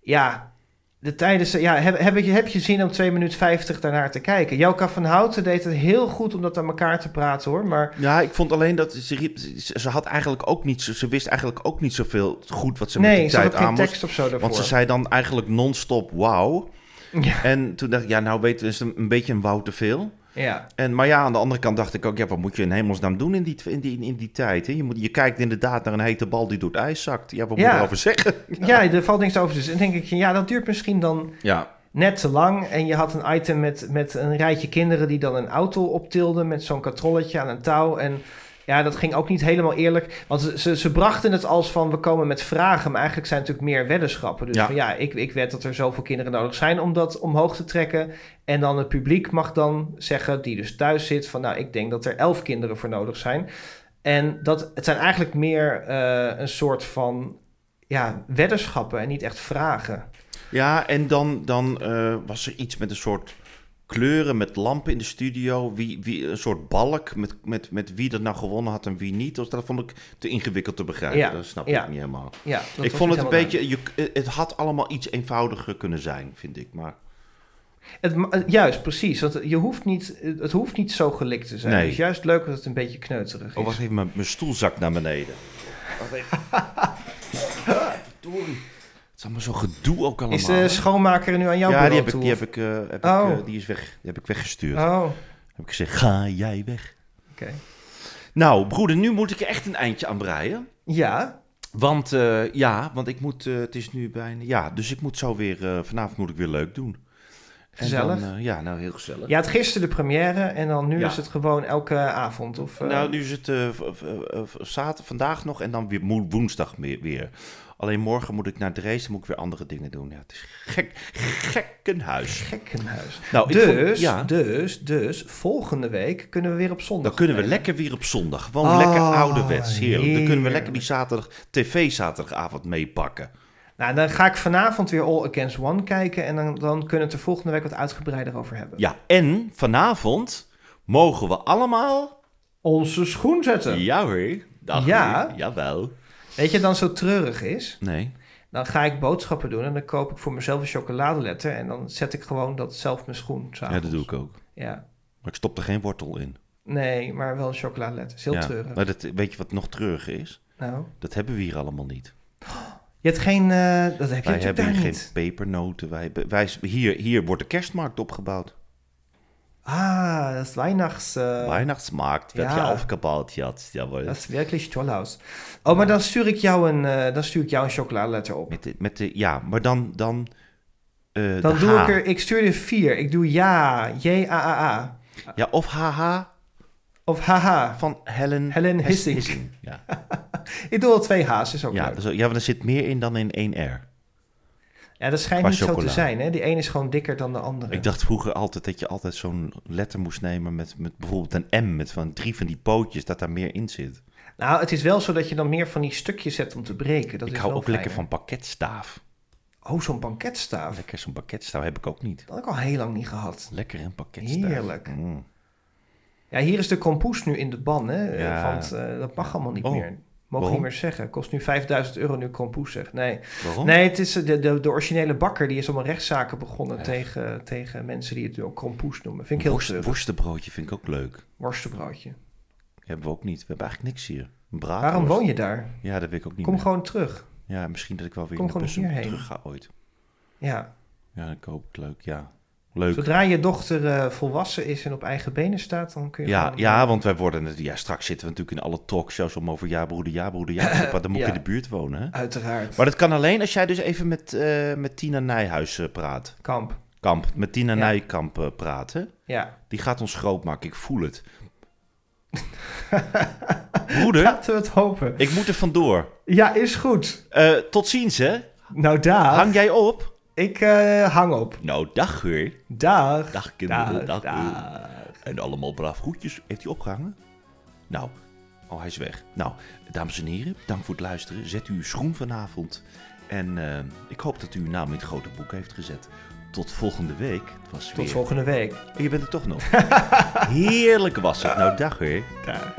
Ja, de tijden... Ja, heb, heb, je, heb je zin om 2 minuten 50 daarnaar te kijken? Jouka van Houten deed het heel goed om dat aan elkaar te praten hoor. Maar Ja, ik vond alleen dat ze, riep- ze ze had eigenlijk ook niet, ze, ze wist eigenlijk ook niet zoveel goed wat ze met nee, die ze had tijd aan moest. tekst of zo daarvoor. Want ze zei dan eigenlijk non-stop wauw. Ja. En toen dacht ik, ja, nou weten we, is het een, een beetje een wauw te veel. Ja, En, maar ja, aan de andere kant dacht ik ook, ja, wat moet je in hemelsnaam doen in die, in die, in die tijd? Hè? Je, moet, je kijkt inderdaad naar een hete bal die door het ijs zakt. Ja, wat moet Ja. je erover zeggen? ja, er valt niks over. Dus dan denk ik, ja, dat duurt misschien dan Ja, net te lang. En je had een item met, met een rijtje kinderen die dan een auto optilden met zo'n katrolletje aan een touw. En ja, dat ging ook niet helemaal eerlijk. Want ze, ze, ze brachten het als van, we komen met vragen. Maar eigenlijk zijn het natuurlijk meer weddenschappen. Dus Ja. van ja, ik, ik wed dat er zoveel kinderen nodig zijn om dat omhoog te trekken. En dan het publiek mag dan zeggen, die dus thuis zit, van nou, ik denk dat er elf kinderen voor nodig zijn. En dat, het zijn eigenlijk meer eh, een soort van ja, weddenschappen en niet echt vragen. ja en dan, dan eh, was er iets met een soort kleuren met lampen in de studio. Wie, wie, een soort balk met, met, met wie dat nou gewonnen had en wie niet. Dus dat vond ik te ingewikkeld te begrijpen. Ja, Dat snap ja. ik niet helemaal. Ja, ik vond het een beetje... Je, het had allemaal iets eenvoudiger kunnen zijn, vind ik. Maar Het, ma- juist, precies. Want je hoeft niet, het hoeft niet zo gelikt te zijn. Nee. Het is juist leuk dat het een beetje kneuterig is. Oh, wacht even, mijn, mijn stoel zakt naar beneden. Wacht even. Het is allemaal zo gedoe ook allemaal. is de schoonmaker er nu aan jouw Ja, die heb ik, die heb ik, eh, heb Oh. ik, eh, die is weg. Die heb ik weggestuurd. Oh, Heb ik gezegd, ga jij weg. oké. Nou, broeder, nu moet ik er echt een eindje aan breien. Ja, Want, eh, ja, want ik moet, het is nu bijna, ja, dus ik moet zo weer, vanavond moet ik weer leuk doen. En Gezellig. Dan, ja, nou, heel gezellig. je had gisteren de première en dan nu Ja. is het gewoon elke avond. Of, Nou, nu is het zaterdag, vandaag nog en dan weer woensdag weer. Alleen morgen moet ik naar Dresden, moet ik weer andere dingen doen. Ja, het is gek, gekkenhuis. gekkenhuis. Nou, dus, vond- ja. dus, dus, volgende week kunnen we weer op zondag. Dan kunnen we lekker weer op zondag. Gewoon Oh, lekker ouderwets, heerlijk. Dan kunnen we lekker die zaterdag, tv-zaterdagavond meepakken. Nou, dan ga ik vanavond weer All Against One kijken en dan, dan kunnen we het er volgende week wat uitgebreider over hebben. Ja, en vanavond mogen we allemaal... Onze schoen zetten. Ja hoor. Dag Ja. hoor. Jawel. Weet je, dan zo treurig is. Nee. Dan ga ik boodschappen doen en dan koop ik voor mezelf een chocoladeletter. En dan zet ik gewoon dat zelf mijn schoen Ja, s'avonds. dat doe ik ook. Ja. Maar ik stop er geen wortel in. Nee, maar wel een chocoladeletter. is heel ja. treurig. Maar dat, weet je wat nog treuriger is? Nou, Dat hebben we hier allemaal niet. je hebt geen... eh, dat heb je Wij hebben daar hier niet. geen pepernoten. Wij, wij, hier, hier wordt de kerstmarkt opgebouwd. Ah, dat is Weihnachts... eh, Weihnachtsmarkt werd ja. hier aufgebaut jetzt. Jawohl. dat is wirklich toll aus. Oh, maar dan stuur ik jou een, eh, dan stuur ik jou een chocoladeletter op. Met de, met de, ja, maar dan... Dan, eh, Dan doe H. ik er... Ik stuur er vier. Ik doe ja, J-A-A-A. Ja, of HH Of haha. van Helen, Helen Hes- Hissing. Ja, Ik doe al twee H's, is ook ja, leuk. dus, ja, maar er zit meer in dan in één R. Ja, dat schijnt niet zo te zijn, hè? Die een is gewoon dikker dan de andere. Ik dacht vroeger altijd dat je altijd zo'n letter moest nemen met, met bijvoorbeeld een M, met van drie van die pootjes, dat daar meer in zit. Nou, het is wel zo dat je dan meer van die stukjes hebt om te breken. Dat ik is hou wel ook lekker fijner. van pakketstaaf. Oh, zo'n banketstaaf. Lekker zo'n pakketstaaf heb ik ook niet. Dat had ik al heel lang niet gehad. Lekker een pakketstaaf. Heerlijk. Mm. Ja, hier is de compoes nu in de ban, hè? Ja. Want eh, dat mag allemaal niet Oh, meer. Mogen niet meer zeggen. Kost nu 5000 euro nu compoes, zeg. Nee. Waarom? Nee, het is eh, de, de, de originele bakker. Die is allemaal rechtszaken begonnen tegen, tegen mensen die het ook compoes noemen. Vind ik heel treurig. worstenbroodje vind ik ook leuk. Worstenbroodje. Hebben we ook niet. We hebben eigenlijk niks hier. Een. Waarom woon je daar? Ja, dat weet ik ook niet Kom meer. gewoon terug. Ja, misschien dat ik wel weer Kom hierheen. terug ga ooit. Ja. Ja, dat hoop ik leuk. Ja, leuk. Zodra je dochter eh, volwassen is en op eigen benen staat, dan kun je Ja, gewoon- ja, want wij worden. Ja, straks zitten we natuurlijk in alle talkshows om over ja, broeder, ja, broeder, ja. praten. Dan moet ik Ja. in de buurt wonen. Hè? Uiteraard. Maar dat kan alleen als jij dus even met, eh, met Tina Nijhuis eh, praat. Kamp. Kamp, met Tina Ja. Nijkamp eh, praten. Ja. Die gaat ons groot maken, ik voel het. Broeder, Laten we het hopen. ik moet er vandoor. Ja, is goed. Eh, tot ziens, hè? Nou, dag. Hang jij op? Ik eh, hang op. Nou, dag hoor. Dag. Dag kinderen, dag. En allemaal braaf groetjes. Heeft hij opgehangen? Nou, oh, hij is weg. Nou, dames en heren, dank voor het luisteren. Zet uw schoen vanavond. En eh, ik hoop dat u uw naam in het grote boek heeft gezet. Tot volgende week. Het was Tot weer... volgende week. Oh, je bent er toch nog. Heerlijk was het. Nou, dag hoor. Dag.